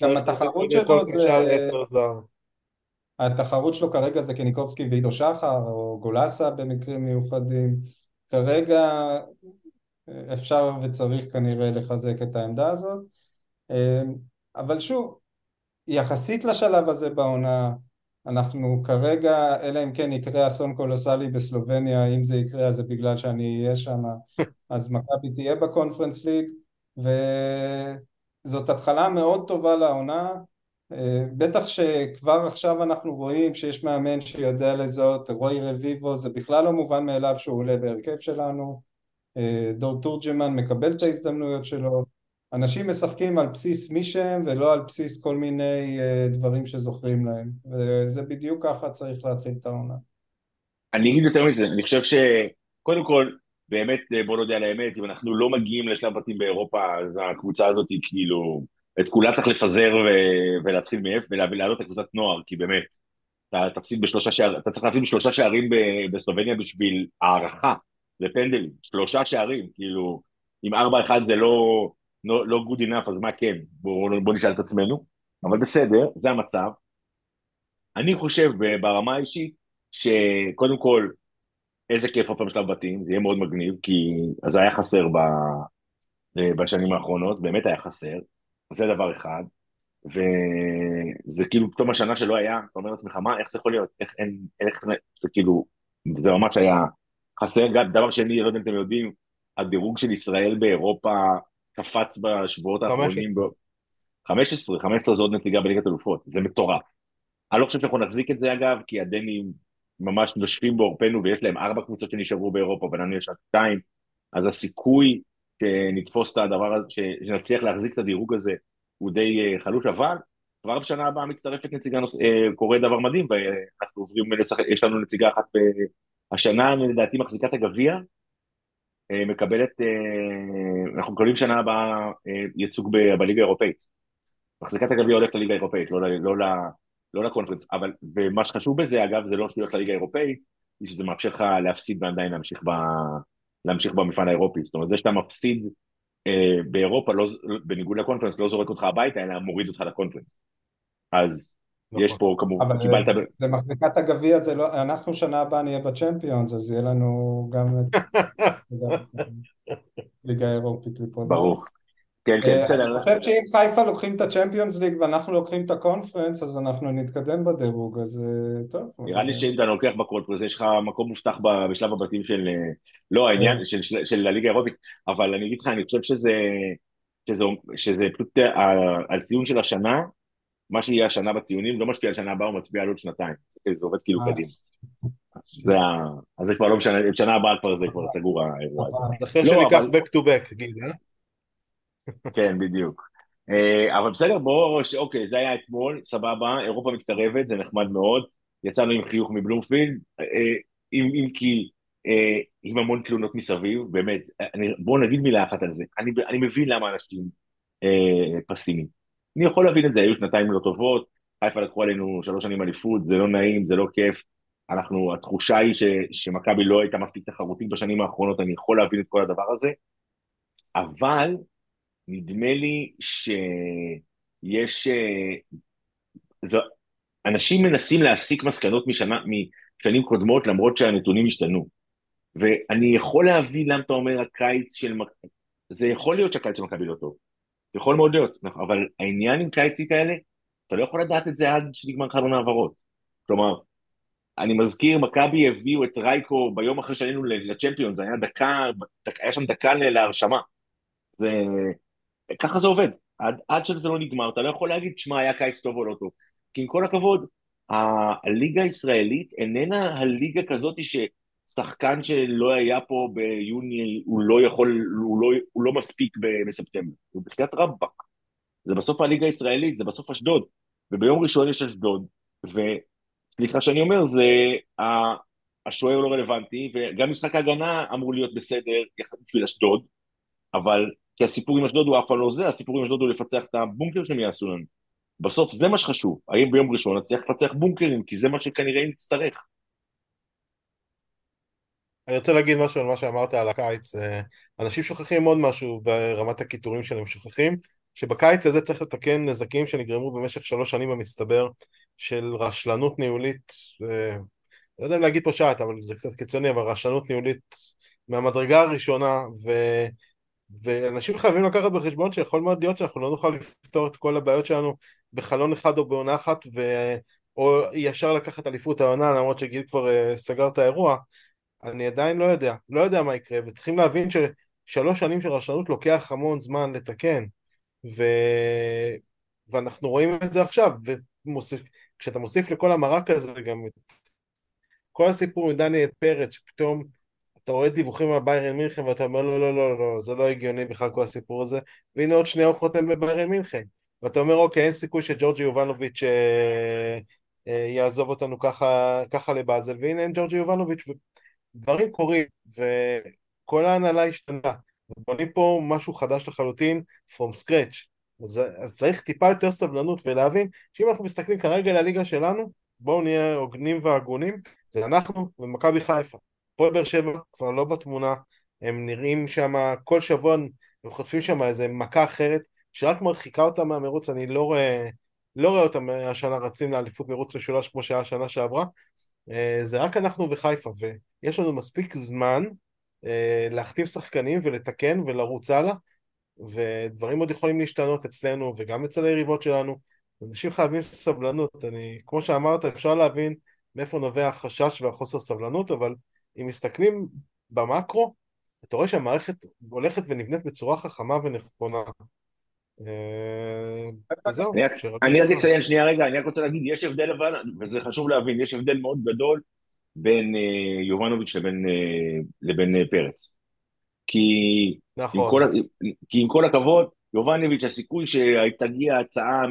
גם התחרות שלו זה... התחרות שלו כרגע זה קניקובסקי ועידו שחר, או גולסה במקרים מיוחדים. כרגע אפשר וצריך כנראה לחזק את העמדה הזאת. אבל שוב, יחסית לשלב הזה בעונה, אנחנו כרגע, אלא אם כן יקרה אסון קולוסלי בסלובניה, אם זה יקרה אז זה בגלל שאני אהיה שם, אז מכבי תהיה בקונפרנס ליג. וזאת התחלה מאוד טובה לעונה אה, בטח שכבר עכשיו אנחנו רואים שיש מאמן שיודע לזהות, רוי רביבו זה בכלל לא מובן מאליו שהוא עולה בהרכב שלנו אה, דור תורג'מן מקבל את ההזדמנויות שלו אנשים משחקים על בסיס מי שהם ולא על בסיס כל מיני אה, דברים שזוכרים להם וזה בדיוק ככה צריך להתחיל את העונה. אני אגיד יותר מזה, אני חושב שקודם כל באמת, אה, בוא נודה על האמת, אם אנחנו לא מגיעים לשלב בתים באירופה, אז הקבוצה הזאת היא כאילו, את כולה צריך לפזר ו- ולהתחיל מאיפה, ולהעלות את הקבוצת נוער, כי באמת, אתה תפסיד בשלושה שערים, אתה צריך להפסיד בשלושה שערים בסלובניה בשביל הערכה לפנדלים, שלושה שערים, כאילו, אם ארבע אחד זה לא, לא, לא good enough, אז מה כן? בוא, בוא נשאל את עצמנו, אבל בסדר, זה המצב. אני חושב ברמה האישית, שקודם כל, איזה כיף עוד פעם שלב בתים, זה יהיה מאוד מגניב, כי זה היה חסר ב, אה, בשנים האחרונות, באמת היה חסר, זה דבר אחד, וזה כאילו פתאום השנה שלא היה, אתה אומר לעצמך, מה, איך זה יכול להיות, איך אין, איך, זה כאילו, זה ממש היה חסר, דבר שני, לא יודע אם אתם יודעים, הדירוג של ישראל באירופה קפץ בשבועות האחרונים, 15, 15 זה עוד נציגה בליגת אלופות, זה מטורף. אני לא חושב שאנחנו נחזיק את זה אגב, כי הדנים ממש נושפים בעורפנו ויש להם ארבע קבוצות שנשארו באירופה ולנו יש רק שתיים, אז הסיכוי שנתפוס את הדבר הזה, שנצליח להחזיק את הדירוג הזה הוא די אה, חלוש, אבל כבר בשנה הבאה מצטרפת נציגה, נוס... אה, קורה דבר מדהים ואנחנו עוברים לשחק, יש לנו נציגה אחת השנה לדעתי מחזיקת הגביע, אה, מקבלת, אנחנו מקבלים שנה הבאה ייצוג בליגה האירופאית. מחזיקת הגביע הולכת לליגה האירופאית, לא, לא, לא, לא לקונפרנס, אבל, ומה שחשוב בזה, אגב, זה לא שטויות לליגה האירופאית, היא שזה מאפשר לך להפסיד ועדיין להמשיך, ב, להמשיך במפעל האירופי. זאת אומרת, זה שאתה מפסיד אה, באירופה, לא, בניגוד לקונפרנס, לא זורק אותך הביתה, אלא מוריד אותך לקונפרנס. אז נכון. יש פה כמובן, אבל קיבלת... זה מחזיקת הגביע, זה לא, אנחנו שנה הבאה נהיה בצ'מפיונס, אז יהיה לנו גם את ליגה אירופית. ברור. כן, כן, אה, בסדר. אני חושב שאם חיפה לוקחים את הצ'מפיונס ליג ואנחנו לוקחים את הקונפרנס אז אנחנו נתקדם בדירוג, אז אה, טוב. נראה לי שאם אתה לוקח בקונפרנס, יש לך מקום מובטח בשלב הבתים של, אה, לא העניין, של, הליגה האירופית, אבל אני אגיד לך, אני חושב שזה, שזה, פשוט הציון של השנה, מה שיהיה השנה בציונים, לא משפיע על שנה הבאה, הוא מצביע על עוד שנתיים. זה עובד כאילו אה. קדימה. זה ה... אז זה כבר לא משנה, שנה הבאה כבר זה כבר סגור האירוע הזה. אז אחרי לא, שניקח back to back, גיל, אה? כן, בדיוק. אה, אבל בסדר, בואו, אוקיי, זה היה אתמול, סבבה, אירופה מתקרבת, זה נחמד מאוד. יצאנו עם חיוך מבלומפילד, אה, אם, אם כי אה, עם המון תלונות מסביב, באמת, בואו נגיד מילה אחת על זה. אני, מבין למה אנשים אה, פסימיים. אני יכול להבין את זה, היו שנתיים לא טובות, חיפה לקחו עלינו שלוש שנים אליפות, זה לא נעים, זה לא כיף. אנחנו, התחושה היא ש, שמכבי לא הייתה מספיק תחרותית בשנים האחרונות, אני יכול להבין את כל הדבר הזה, אבל נדמה לי שיש... אה, זו, אנשים מנסים להסיק מסקנות משנה, משנים קודמות למרות שהנתונים השתנו. ואני יכול להבין למה אתה אומר הקיץ של... זה יכול להיות שהקיץ של מכבי לא טוב. יכול מאוד להיות, אבל העניין עם קיצים כאלה, אתה לא יכול לדעת את זה עד שנגמר חלון העברות. כלומר, אני מזכיר, מכבי הביאו את רייקו ביום אחרי שעלינו לצ'מפיון, זה היה דקה, דק- היה שם דקה להרשמה. זה... ככה זה עובד. עד, עד שזה לא נגמר, אתה לא יכול להגיד, שמע, היה קיץ טוב או לא טוב. כי עם כל הכבוד, הליגה הישראלית איננה הליגה כזאת ששחקן שלא היה פה ביוני, הוא לא יכול, הוא לא, הוא לא מספיק בספטמבר. הוא בחייאת רבאק. זה בסוף הליגה הישראלית, זה בסוף אשדוד. וביום ראשון יש אשדוד, וסליחה שאני אומר, זה... השוער לא רלוונטי, וגם משחק ההגנה אמור להיות בסדר יחד בשביל אשדוד, אבל כי הסיפור עם אשדוד הוא אף פעם לא זה, הסיפור עם אשדוד הוא לפצח את הבונקר שהם יעשו לנו. בסוף זה מה שחשוב, האם ביום ראשון נצליח לפצח בונקרים, כי זה מה שכנראה נצטרך. אני רוצה להגיד משהו על מה שאמרת על הקיץ. אה, אנשים שוכחים עוד משהו ברמת הקיטורים שלהם, שוכחים שבקיץ הזה צריך לתקן נזקים שנגרמו במשך שלוש שנים במצטבר של רשלנות ניהולית, אה, לא יודע אם להגיד פושעת, אבל זה קצת קיצוני, אבל רשלנות ניהולית מהמדרגה הראשונה, ו... ואנשים חייבים לקחת בחשבון שיכול מאוד להיות שאנחנו לא נוכל לפתור את כל הבעיות שלנו בחלון אחד או בעונה אחת, ו... או ישר לקחת אליפות העונה, למרות שגיל כבר uh, סגר את האירוע, אני עדיין לא יודע, לא יודע מה יקרה, וצריכים להבין ששלוש שנים של רשלנות לוקח המון זמן לתקן, ו... ואנחנו רואים את זה עכשיו, וכשאתה מוסיף לכל המרק הזה גם את כל הסיפור עם דניאל פרץ, שפתאום אתה רואה דיווחים על ביירן מינכן ואתה אומר לא, לא, לא, לא, זה לא הגיוני בכלל כל הסיפור הזה, והנה עוד שנייה הוא חותם בביירן מינכן, ואתה אומר אוקיי, אין סיכוי שג'ורג'י יובנוביץ' אה, אה, יעזוב אותנו ככה, ככה לבאזל, והנה אין ג'ורג'י יובנוביץ', דברים קורים, וכל ההנהלה השתנה, ובונים פה משהו חדש לחלוטין, from scratch, אז, אז צריך טיפה יותר סבלנות ולהבין שאם אנחנו מסתכלים כרגע על הליגה שלנו, בואו נהיה הוגנים והגונים, זה אנחנו ומכבי חיפה. הפועל באר שבע כבר לא בתמונה, הם נראים שם, כל שבוע הם חוטפים שם איזה מכה אחרת, שרק מרחיקה אותם מהמרוץ, אני לא רואה, לא רואה אותם השנה רצים לאליפות מרוץ משולש כמו שהיה השנה שעברה, זה רק אנחנו וחיפה, ויש לנו מספיק זמן להחתים שחקנים ולתקן ולרוץ הלאה, ודברים עוד יכולים להשתנות אצלנו וגם אצל היריבות שלנו, אנשים חייבים סבלנות, אני, כמו שאמרת, אפשר להבין מאיפה נובע החשש והחוסר סבלנות, אבל אם מסתכלים במקרו, אתה רואה שהמערכת הולכת ונבנית בצורה חכמה ונכונה. וזהו. אני רק אציין שנייה רגע, אני רק רוצה להגיד, יש הבדל אבל, וזה חשוב להבין, יש הבדל מאוד גדול בין יובנוביץ' לבין פרץ. כי נכון. כי עם כל הכבוד, יובנוביץ', הסיכוי שתגיע הצעה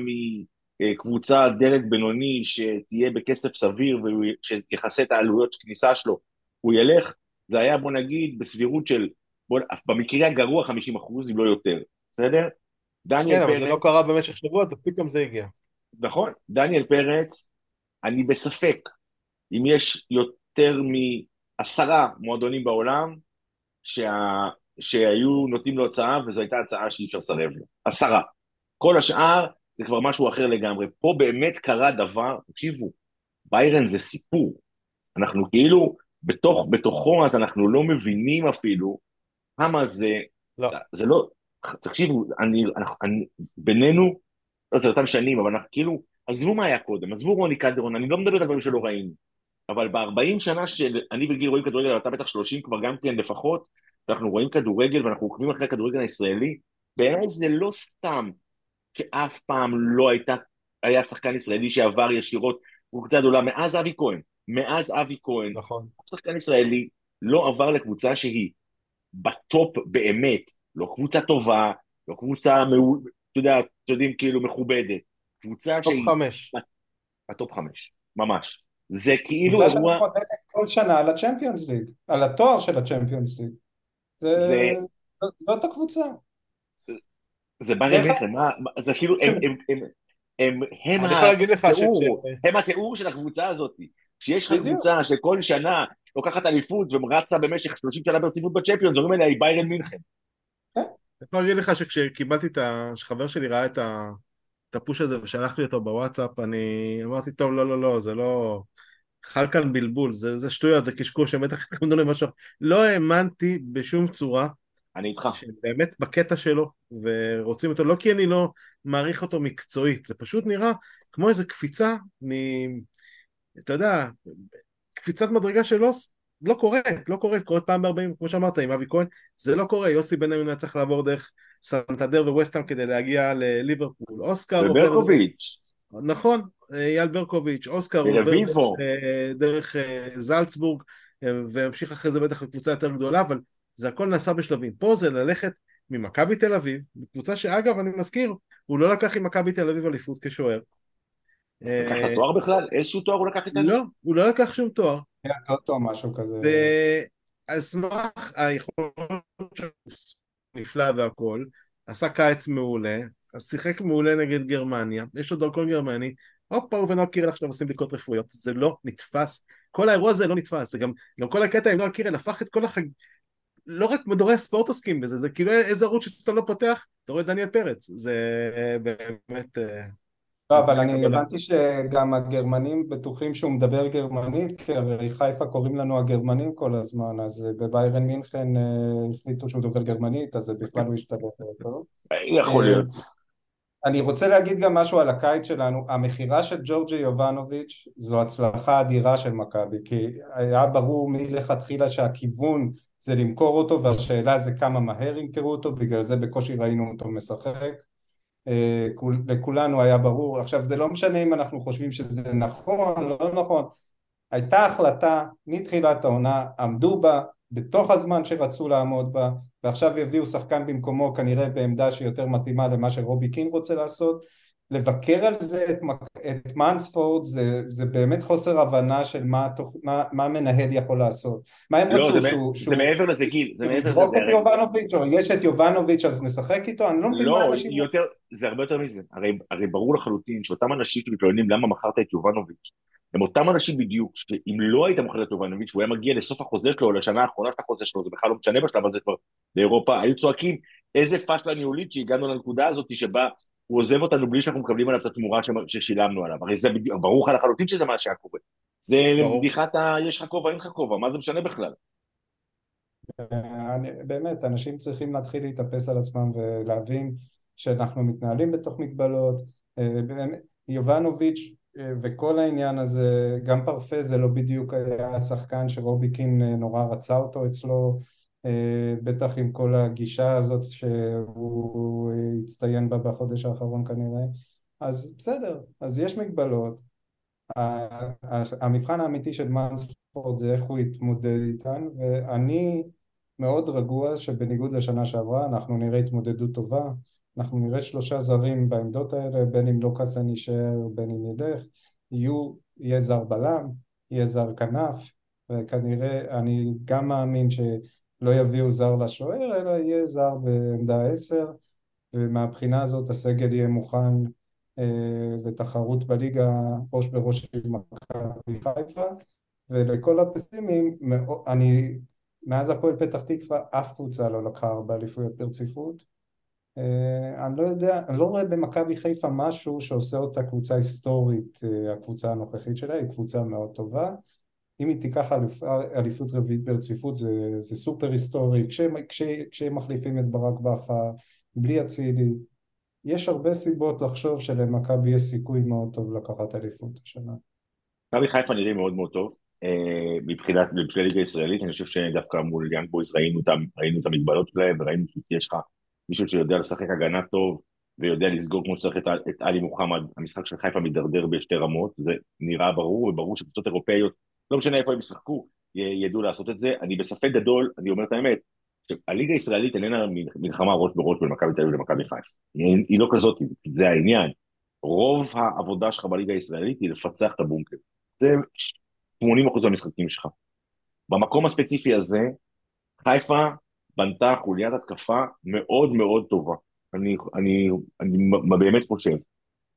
מקבוצה דלת בינוני שתהיה בכסף סביר ושיכסה את העלויות כניסה שלו, הוא ילך, זה היה בוא נגיד בסבירות של, בוא, במקרה הגרוע 50 אחוז, אם לא יותר, בסדר? דניאל כן, פרץ... כן, אבל זה לא קרה במשך שבוע, ופתאום זה הגיע. נכון, דניאל פרץ, אני בספק אם יש יותר מעשרה מועדונים בעולם שה... שהיו נותנים לו הצעה, וזו הייתה הצעה שאי אפשר לסרב לו. עשרה. כל השאר זה כבר משהו אחר לגמרי. פה באמת קרה דבר, תקשיבו, ביירן זה סיפור. אנחנו כאילו, בתוך, בתוכו, אז אנחנו לא מבינים אפילו כמה זה, לא. זה לא, תקשיבו, אני, אני, בינינו, לא זה אותם שנים, אבל אנחנו כאילו, עזבו מה היה קודם, עזבו רוני קלדרון, אני לא מדבר על דברים שלא ראינו, אבל ב-40 שנה שאני וגיל רואים כדורגל, אתה בטח 30 כבר גם כן לפחות, ואנחנו רואים כדורגל ואנחנו עוקבים אחרי הכדורגל הישראלי, בעיניי זה לא סתם שאף פעם לא הייתה, היה שחקן ישראלי שעבר ישירות, קצת גדולה, מאז אבי כהן, מאז אבי כהן, נכון. שחקן ישראלי לא עבר לקבוצה שהיא בטופ באמת, לא קבוצה טובה, לא קבוצה, אתה יודע, אתם יודעים, כאילו מכובדת, קבוצה טופ שהיא... חמש. הטופ חמש, ממש. זה כאילו קבוצה אירוע... שמתמודדת כל שנה על הצ'מפיונס ליג, על התואר של הצ'מפיונס ליג. זה... זה- זאת- הקבוצה. זה בר דרך אמת, מה- מה- זה כאילו, הם, הם, הם, הם, הם. התיאור, הם התיאור של הקבוצה הזאת. כשיש לך. קבוצה שכל שנה לוקחת אליפות ורצה במשך 30 שנה ברציפות בצ'מפיונס, אומרים עליה היא ביירן מינכן. אני יכול להגיד לך שכשקיבלתי את ה... שחבר שלי ראה את ה... את הפוש הזה ושלח לי אותו בוואטסאפ, אני אמרתי, טוב, לא, לא, לא, זה לא... חל כאן בלבול, זה, זה שטויות, זה קשקוש, הם בטח התכוונו למשהו. לא האמנתי בשום צורה אני איתך. שבאמת בקטע שלו, ורוצים אותו, לא כי אני לא מעריך אותו מקצועית, זה פשוט נראה כמו איזה קפיצה מ... אתה יודע, קפיצת מדרגה שלא לא קורית, לא קורית, קורית פעם ב-40, כמו שאמרת, עם אבי כהן, זה לא קורה, יוסי בנימין היה צריך לעבור דרך סנטדר ווסטהאם כדי להגיע לליברפול, אוסקר עובר... וברקוביץ', נכון, אייל ברקוביץ', אוסקר עובר. דרך, אה, דרך אה, זלצבורג, אה, והמשיך אחרי זה בטח לקבוצה יותר גדולה, אבל זה הכל נעשה בשלבים. פה זה ללכת ממכבי תל אביב, קבוצה שאגב, אני מזכיר, הוא לא לקח עם מכבי תל אביב אליפות כשוער. לקח תואר בכלל? איזשהו תואר הוא לקח איתנו? לא, הוא לא לקח שום תואר. טוטו משהו כזה. ועל סמך היכולות נפלא והכל, עשה קיץ מעולה, אז שיחק מעולה נגד גרמניה, יש לו דרכון גרמני, הופה, הוא ונועה קירל עכשיו עושים בדיקות רפואיות, זה לא נתפס, כל האירוע הזה לא נתפס, זה גם, גם כל הקטע עם נועה קירל הפך את כל החג... לא רק מדורי הספורט עוסקים בזה, זה כאילו איזה ערוץ שאתה לא פותח, אתה רואה דניאל פרץ, זה באמת... לא, אבל אני קבלה. הבנתי שגם הגרמנים בטוחים שהוא מדבר גרמנית, כי הרי חיפה קוראים לנו הגרמנים כל הזמן, אז בביירן מינכן אה, החליטו שהוא דובר גרמנית, אז זה בכלל הוא השתלט אותו. יכול אה, להיות. אני רוצה להגיד גם משהו על הקיץ שלנו, המכירה של ג'ורג'י יובנוביץ' זו הצלחה אדירה של מכבי, כי היה ברור מלכתחילה שהכיוון זה למכור אותו, והשאלה זה כמה מהר ימכרו אותו, בגלל זה בקושי ראינו אותו משחק. אה, כול- לכולנו היה ברור, עכשיו זה לא משנה אם אנחנו חושבים שזה נכון, לא נכון, הייתה החלטה מתחילת העונה, עמדו בה בתוך הזמן שרצו לעמוד בה, ועכשיו יביאו שחקן במקומו כנראה בעמדה שיותר מתאימה למה שרובי קין רוצה לעשות. לבקר על זה את, את מנספורד זה, זה באמת חוסר הבנה של מה, התוכ... מה, מה מנהל יכול לעשות. מה הם לא, רצו? זה שהוא, מ- שהוא זה מעבר לזה, גיל, זה מעבר לזה. יזרוק זה את יובנוביץ' או יש את יובנוביץ' אז נשחק איתו? אני לא מבין מה לא, אנשים... יותר, זה הרבה יותר מזה. הרי, הרי ברור לחלוטין שאותם אנשים שמתלוננים למה מכרת את יובנוביץ', הם אותם אנשים בדיוק, שאם לא היית מוכר את יובנוביץ', והוא היה מגיע לסוף החוזה שלו, לשנה האחרונה של החוזה שלו, זה בכלל לא משנה בשלב הזה כבר באירופה, היו צועקים, איזה פשלה ניהולית שהגענו לנקודה הזאת שבה הוא עוזב אותנו בלי שאנחנו מקבלים עליו את התמורה ששילמנו עליו. הרי זה בדיוק, ברור לך לחלוטין שזה מה שהיה קורה. זה. בדיחת ה... יש לך כובע, אין לך כובע, מה זה משנה בכלל? אני, באמת, אנשים צריכים להתחיל להתאפס על עצמם ולהבין שאנחנו מתנהלים בתוך מגבלות. אה, יובנוביץ' אה, וכל העניין הזה, גם פרפה זה לא בדיוק היה השחקן שרובי קין אה, נורא רצה אותו אצלו, בטח עם כל הגישה הזאת שהוא אה, הצטיין בה בחודש האחרון כנראה. אז בסדר, אז יש מגבלות. המבחן האמיתי של מנספורד זה איך הוא יתמודד איתן, ואני מאוד רגוע שבניגוד לשנה שעברה אנחנו נראה התמודדות טובה, אנחנו נראה שלושה זרים בעמדות האלה, בין אם לוקאסן יישאר, בין אם ילך, יהיו, יהיה זר בלם, יהיה זר כנף, וכנראה אני גם מאמין שלא יביאו זר לשוער, אלא יהיה זר בעמדה עשר, ומהבחינה הזאת הסגל יהיה מוכן אה, לתחרות בליגה ראש בראש עם מכבי חיפה ולכל הפסימים אני מאז הפועל פתח תקווה אף קבוצה לא לקחה ארבע אליפויות ברציפות. אה, אני לא יודע, אני לא רואה במכבי חיפה משהו שעושה אותה קבוצה היסטורית אה, הקבוצה הנוכחית שלה היא קבוצה מאוד טובה אם היא תיקח אלופ, אליפות רביעית ברציפות זה, זה סופר היסטורי כשהם, כש, מחליפים את ברק בכר בלי אצילי. יש הרבה סיבות לחשוב שלמכבי יש סיכוי מאוד טוב לקחת אליפות השנה. מכבי חיפה נראים מאוד מאוד טוב. אה, מבחינת הליגה הישראלית, אני חושב שדווקא מול יאנג בויז ראינו, ראינו את המגבלות שלהם, וראינו שיש לך מישהו שיודע לשחק הגנה טוב, ויודע לסגור כמו שצריך את, את עלי מוחמד, המשחק של חיפה מידרדר בשתי רמות, זה נראה ברור, וברור שקבוצות אירופאיות, לא משנה איפה הם ישחקו, ידעו לעשות את זה. אני בספק גדול, אני אומר את האמת, הליגה הישראלית איננה מלחמה ראש בראש בין מכבי תל אביב למכבי חיפה. היא, היא לא כזאת, זה העניין. רוב העבודה שלך בליגה הישראלית היא לפצח את הבונקר. זה 80% מהמשחקים שלך. במקום הספציפי הזה, חיפה בנתה חוליית התקפה מאוד מאוד טובה. אני, אני, אני באמת חושב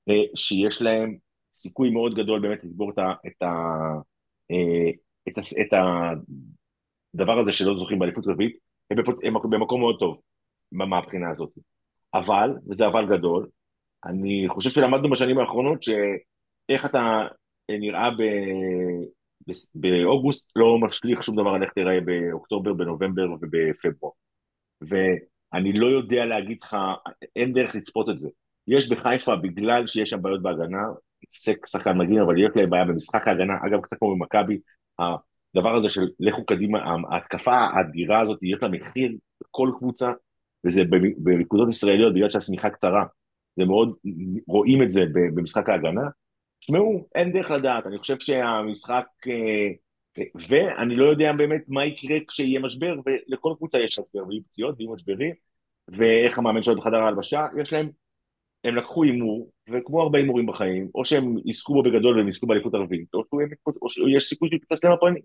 אה, שיש להם סיכוי מאוד גדול באמת לסגור את, את, את, ה, את הדבר הזה שלא זוכים באליפות רביעית, הם, הם במקום מאוד טוב מהבחינה הזאת. אבל, וזה אבל גדול, אני חושב שלמדנו בשנים האחרונות שאיך אתה נראה ב... באוגוסט לא משליך שום דבר על איך תראה באוקטובר, בנובמבר ובפברואר. ואני לא יודע להגיד לך, אין דרך לצפות את זה. יש בחיפה, בגלל שיש שם בעיות בהגנה, סק שחקן מגיע, אבל יש להם בעיה במשחק ההגנה, אגב, קצת כמו במכבי, הדבר הזה של לכו קדימה, ההתקפה האדירה הזאת, יש לה מחיר בכל קבוצה, וזה בנקודות ישראליות, בגלל שהשמיכה קצרה, זה מאוד, רואים את זה במשחק ההגנה, תשמעו, אין דרך לדעת, אני חושב שהמשחק... אה, ואני לא יודע באמת מה יקרה כשיהיה משבר, ולכל קבוצה יש משבר, ויהיו פציעות ויהיו משברים, ואיך המאמן שלו בחדר ההלבשה, יש להם, הם לקחו הימור, וכמו הרבה הימורים בחיים, או שהם יזכו בו בגדול והם יזכו באליפות ערבית, או, או שיש סיכוי שיתפצץ להם הפנים.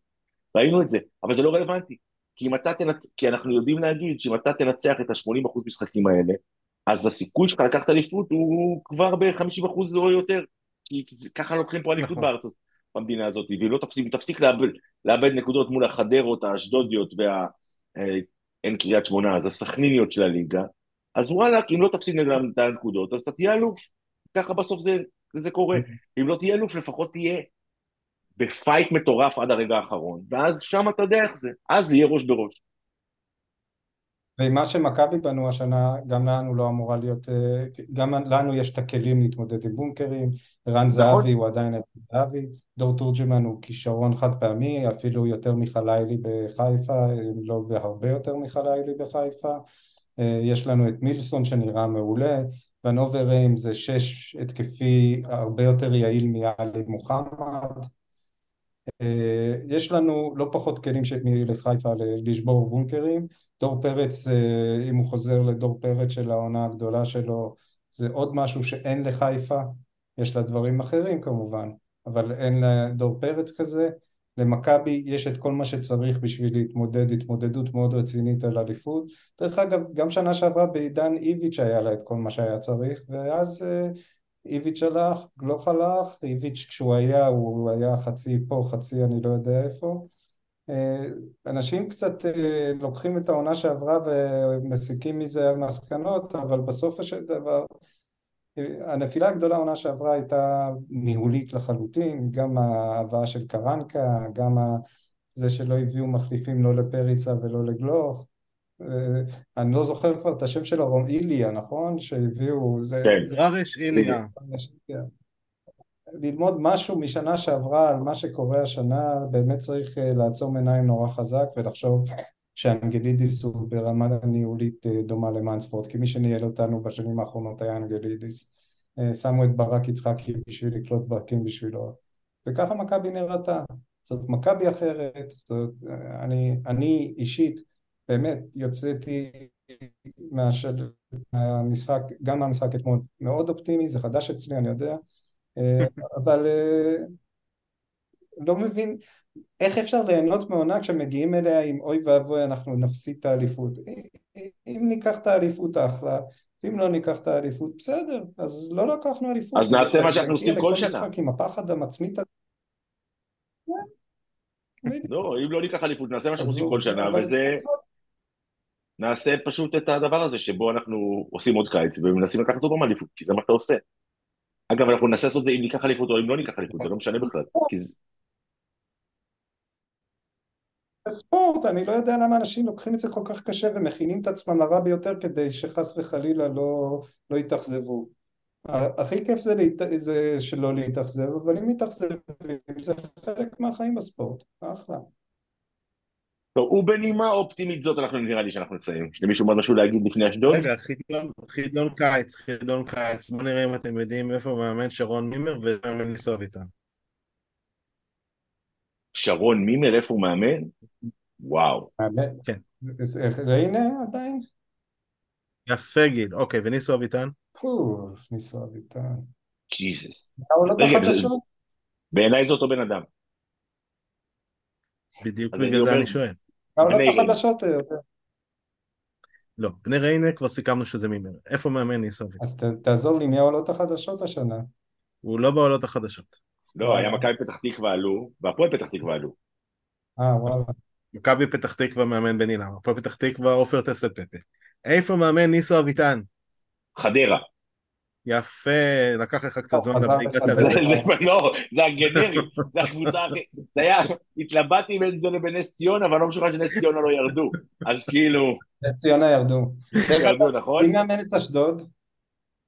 ראינו את זה, אבל זה לא רלוונטי. כי אם אתה תנצ... כי אנחנו יודעים להגיד שאם אתה תנצח את ה-80% משחקים האלה, אז הסיכוי שלך לקחת אליפות הוא כבר ב-50% או יותר. כי ככה לוקחים פה אליפות נכון. בארץ, במדינה הזאת, והיא לא תפסיק, תפסיק לאבד, לאבד נקודות מול החדרות, האשדודיות וה... אה, אין קריית שמונה, אז הסכניניות של הליגה, אז וואלה, אם לא תפסיד נגדם את הנקודות, אז אתה תהיה אלוף. ככה בסוף זה, זה קורה. אם לא תהיה אלוף, לפחות תהיה בפייט מטורף עד הרגע האחרון, ואז שם אתה יודע איך זה, אז זה יהיה ראש בראש. ומה שמכבי בנו השנה, גם לנו לא אמורה להיות, אה, גם לנו יש את הכלים להתמודד עם בונקרים, רן נכון. זהבי הוא עדיין רן זהבי, דור תורג'מן הוא כישרון חד פעמי, אפילו יותר מחלילי בחיפה, לא בהרבה יותר מחלילי בחיפה, אה, יש לנו את מילסון שנראה מעולה, ונובר ריים זה שש התקפי הרבה יותר יעיל מעלי מוחמד, אה, יש לנו לא פחות כלים מלחיפה לשבור בונקרים, דור פרץ, אה, אם הוא חוזר לדור פרץ של העונה הגדולה שלו, זה עוד משהו שאין לחיפה, יש לה דברים אחרים כמובן, אבל אין לדור פרץ כזה, למכבי יש את כל מה שצריך בשביל להתמודד התמודדות מאוד רצינית על אליפות. דרך אגב, גם שנה שעברה בעידן איביץ' היה לה את כל מה שהיה צריך, ואז אה, איביץ' הלך, גלוך הלך, איביץ' כשהוא היה, הוא היה חצי פה, חצי אני לא יודע איפה. אה, אנשים קצת אה, לוקחים את העונה שעברה ומסיקים מזה מסקנות, אבל בסופו של דבר הנפילה הגדולה העונה שעברה הייתה ניהולית לחלוטין, גם ההבאה של קרנקה, גם זה שלא הביאו מחליפים לא לפריצה ולא לגלוך, אני לא זוכר כבר את השם שלו, רום איליה, נכון? שהביאו... זה, כן. זררש איליה. ללמוד משהו משנה שעברה על מה שקורה השנה, באמת צריך אה, לעצום עיניים נורא חזק ולחשוב שאנגלידיס הוא ברמה הניהולית אה, דומה למאנספורד, כי מי שניהל אותנו בשנים האחרונות היה אנגלידיס. אה, שמו את ברק יצחקי בשביל לקלוט ברקים בשבילו, וככה מכבי נראתה. זאת מכבי אחרת, זאת, אני, אני אישית באמת יוצאתי מהשל, מהמשחק, גם מהמשחק אתמול מאוד אופטימי, זה חדש אצלי, אני יודע, אה, אבל אה, לא מבין איך אפשר ליהנות מעונה כשמגיעים אליה עם אוי ואבוי אנחנו נפסיד את האליפות. אם ניקח את האליפות אחלה, אם לא ניקח את האליפות בסדר, אז לא לקחנו אליפות. אז נעשה מה שאנחנו עושים כל שנה. עם הפחד המצמית לא, אם לא ניקח אליפות, נעשה מה שאנחנו עושים כל שנה, וזה... נעשה פשוט את הדבר הזה שבו אנחנו עושים עוד קיץ ומנסים לקחת אותו מאליפות, כי זה מה שאתה עושה. אגב, אנחנו ננסה לעשות את זה אם ניקח אליפות או אם לא ניקח אליפות, זה לא משנה בכלל. בספורט, אני לא יודע למה אנשים לוקחים את זה כל כך קשה ומכינים את עצמם לרע ביותר כדי שחס וחלילה לא, לא יתאכזבו. הכי כיף זה, להת... זה שלא להתאכזב, אבל אם מתאכזבים זה חלק מהחיים בספורט, אחלה. טוב, ובנימה אופטימית זאת אנחנו נראה לי שאנחנו נסיים. יש למישהו עוד משהו להגיד לפני אשדוד? רגע, חידון קיץ, חידון קיץ. בוא נראה אם אתם יודעים איפה מאמן שרון מימר ומאמן לנסוע איתם. שרון מימר, איפה הוא מאמן? וואו. כן. ריינה עדיין? יפה גיל, אוקיי, וניסו אביטן? פו, ניסו אביטן. ג'יזוס. בעיניי זה אותו בן אדם. בדיוק בגלל זה אני שואל. העולות החדשות יותר. לא, בני ריינה כבר סיכמנו שזה מימר. איפה מאמן ניסו אביטן? אז תעזור לי, מי העולות החדשות השנה? הוא לא בעולות החדשות. לא, היה מכבי פתח תקווה עלו, והפועל פתח תקווה עלו. אה, וואלה. מכבי פתח תקווה מאמן בן אילם, הפועל פתח תקווה עופר טסל פפה. איפה מאמן ניסו אביטן? חדרה. יפה, לקח לך קצת זמן, אבל הגעת לזה. לא, זה הגנרי, זה הקבוצה, זה היה, התלבטתי בין זה לבין נס ציונה, אבל לא משוכנע שנס ציונה לא ירדו, אז כאילו... נס ציונה ירדו. ירדו, נכון? מי מאמן את אשדוד?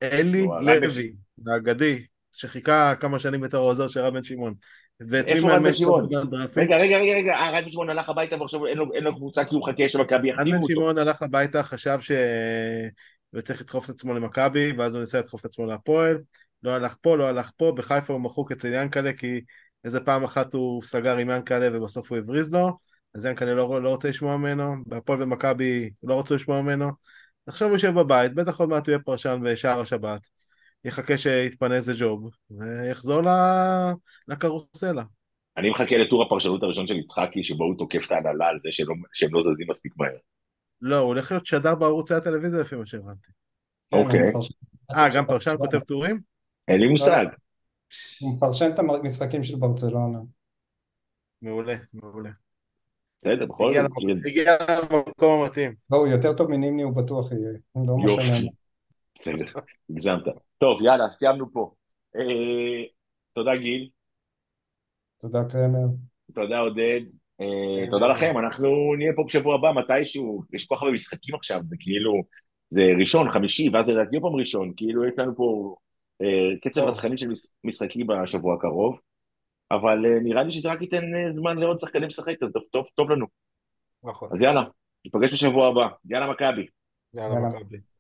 אלי לוי, האגדי, שחיכה כמה שנים בתור העוזר של רב בן שמעון. איפה רן בן שמעון? רגע, רגע, רגע, רגע, רן בן שמעון הלך הביתה ועכשיו אין לו קבוצה כי הוא מחכה שמכבי יחתימו אותו. רן בן שמעון הלך הביתה, חשב ש... וצריך לדחוף את עצמו למכבי, ואז הוא ניסה לדחוף את עצמו להפועל. לא הלך פה, לא הלך פה, בחיפה הוא מחוק אצל ינקלה, כי איזה פעם אחת הוא סגר עם ינקלה ובסוף הוא הבריז לו, אז ינקלה לא, לא רוצה לשמוע ממנו, בהפועל ומכבי לא רצו לשמוע ממנו. עכשיו הוא יושב בבית, בטח עוד מעט הוא יהיה פרשן בשער השבת. יחכה שיתפנה איזה ג'וב, ויחזור לקרוסלה. אני מחכה לטור הפרשנות הראשון של יצחקי, שבו הוא תוקף את ההנהלה על זה שהם לא זזים מספיק מהר. לא, הוא הולך להיות שדר בערוצי הטלוויזיה לפי מה שהבנתי. אוקיי. אה, גם פרשן כותב טורים? אין לי מושג. הוא מפרשן את המשחקים של ברצלונה. מעולה, מעולה. בסדר, בכל זאת. הגיע למקום המתאים. לא, הוא יותר טוב מנימני, הוא בטוח יהיה. לא יופי. בסדר, הגזמת. טוב, יאללה, סיימנו פה. אה, תודה גיל. תודה קרמר. תודה עודד. אה, תודה לכם, אנחנו נהיה פה בשבוע הבא מתישהו, יש כל כך הרבה משחקים עכשיו, זה כאילו, זה ראשון, חמישי, ואז זה יהיה פעם ראשון, כאילו יש לנו פה אה, קצב רצחני של משחקים בשבוע הקרוב, אבל נראה לי שזה רק ייתן זמן לעוד שחקנים לשחק, אז טוב לנו. נכון. אז יאללה, ניפגש בשבוע הבא, יאללה מכבי. יאללה מכבי.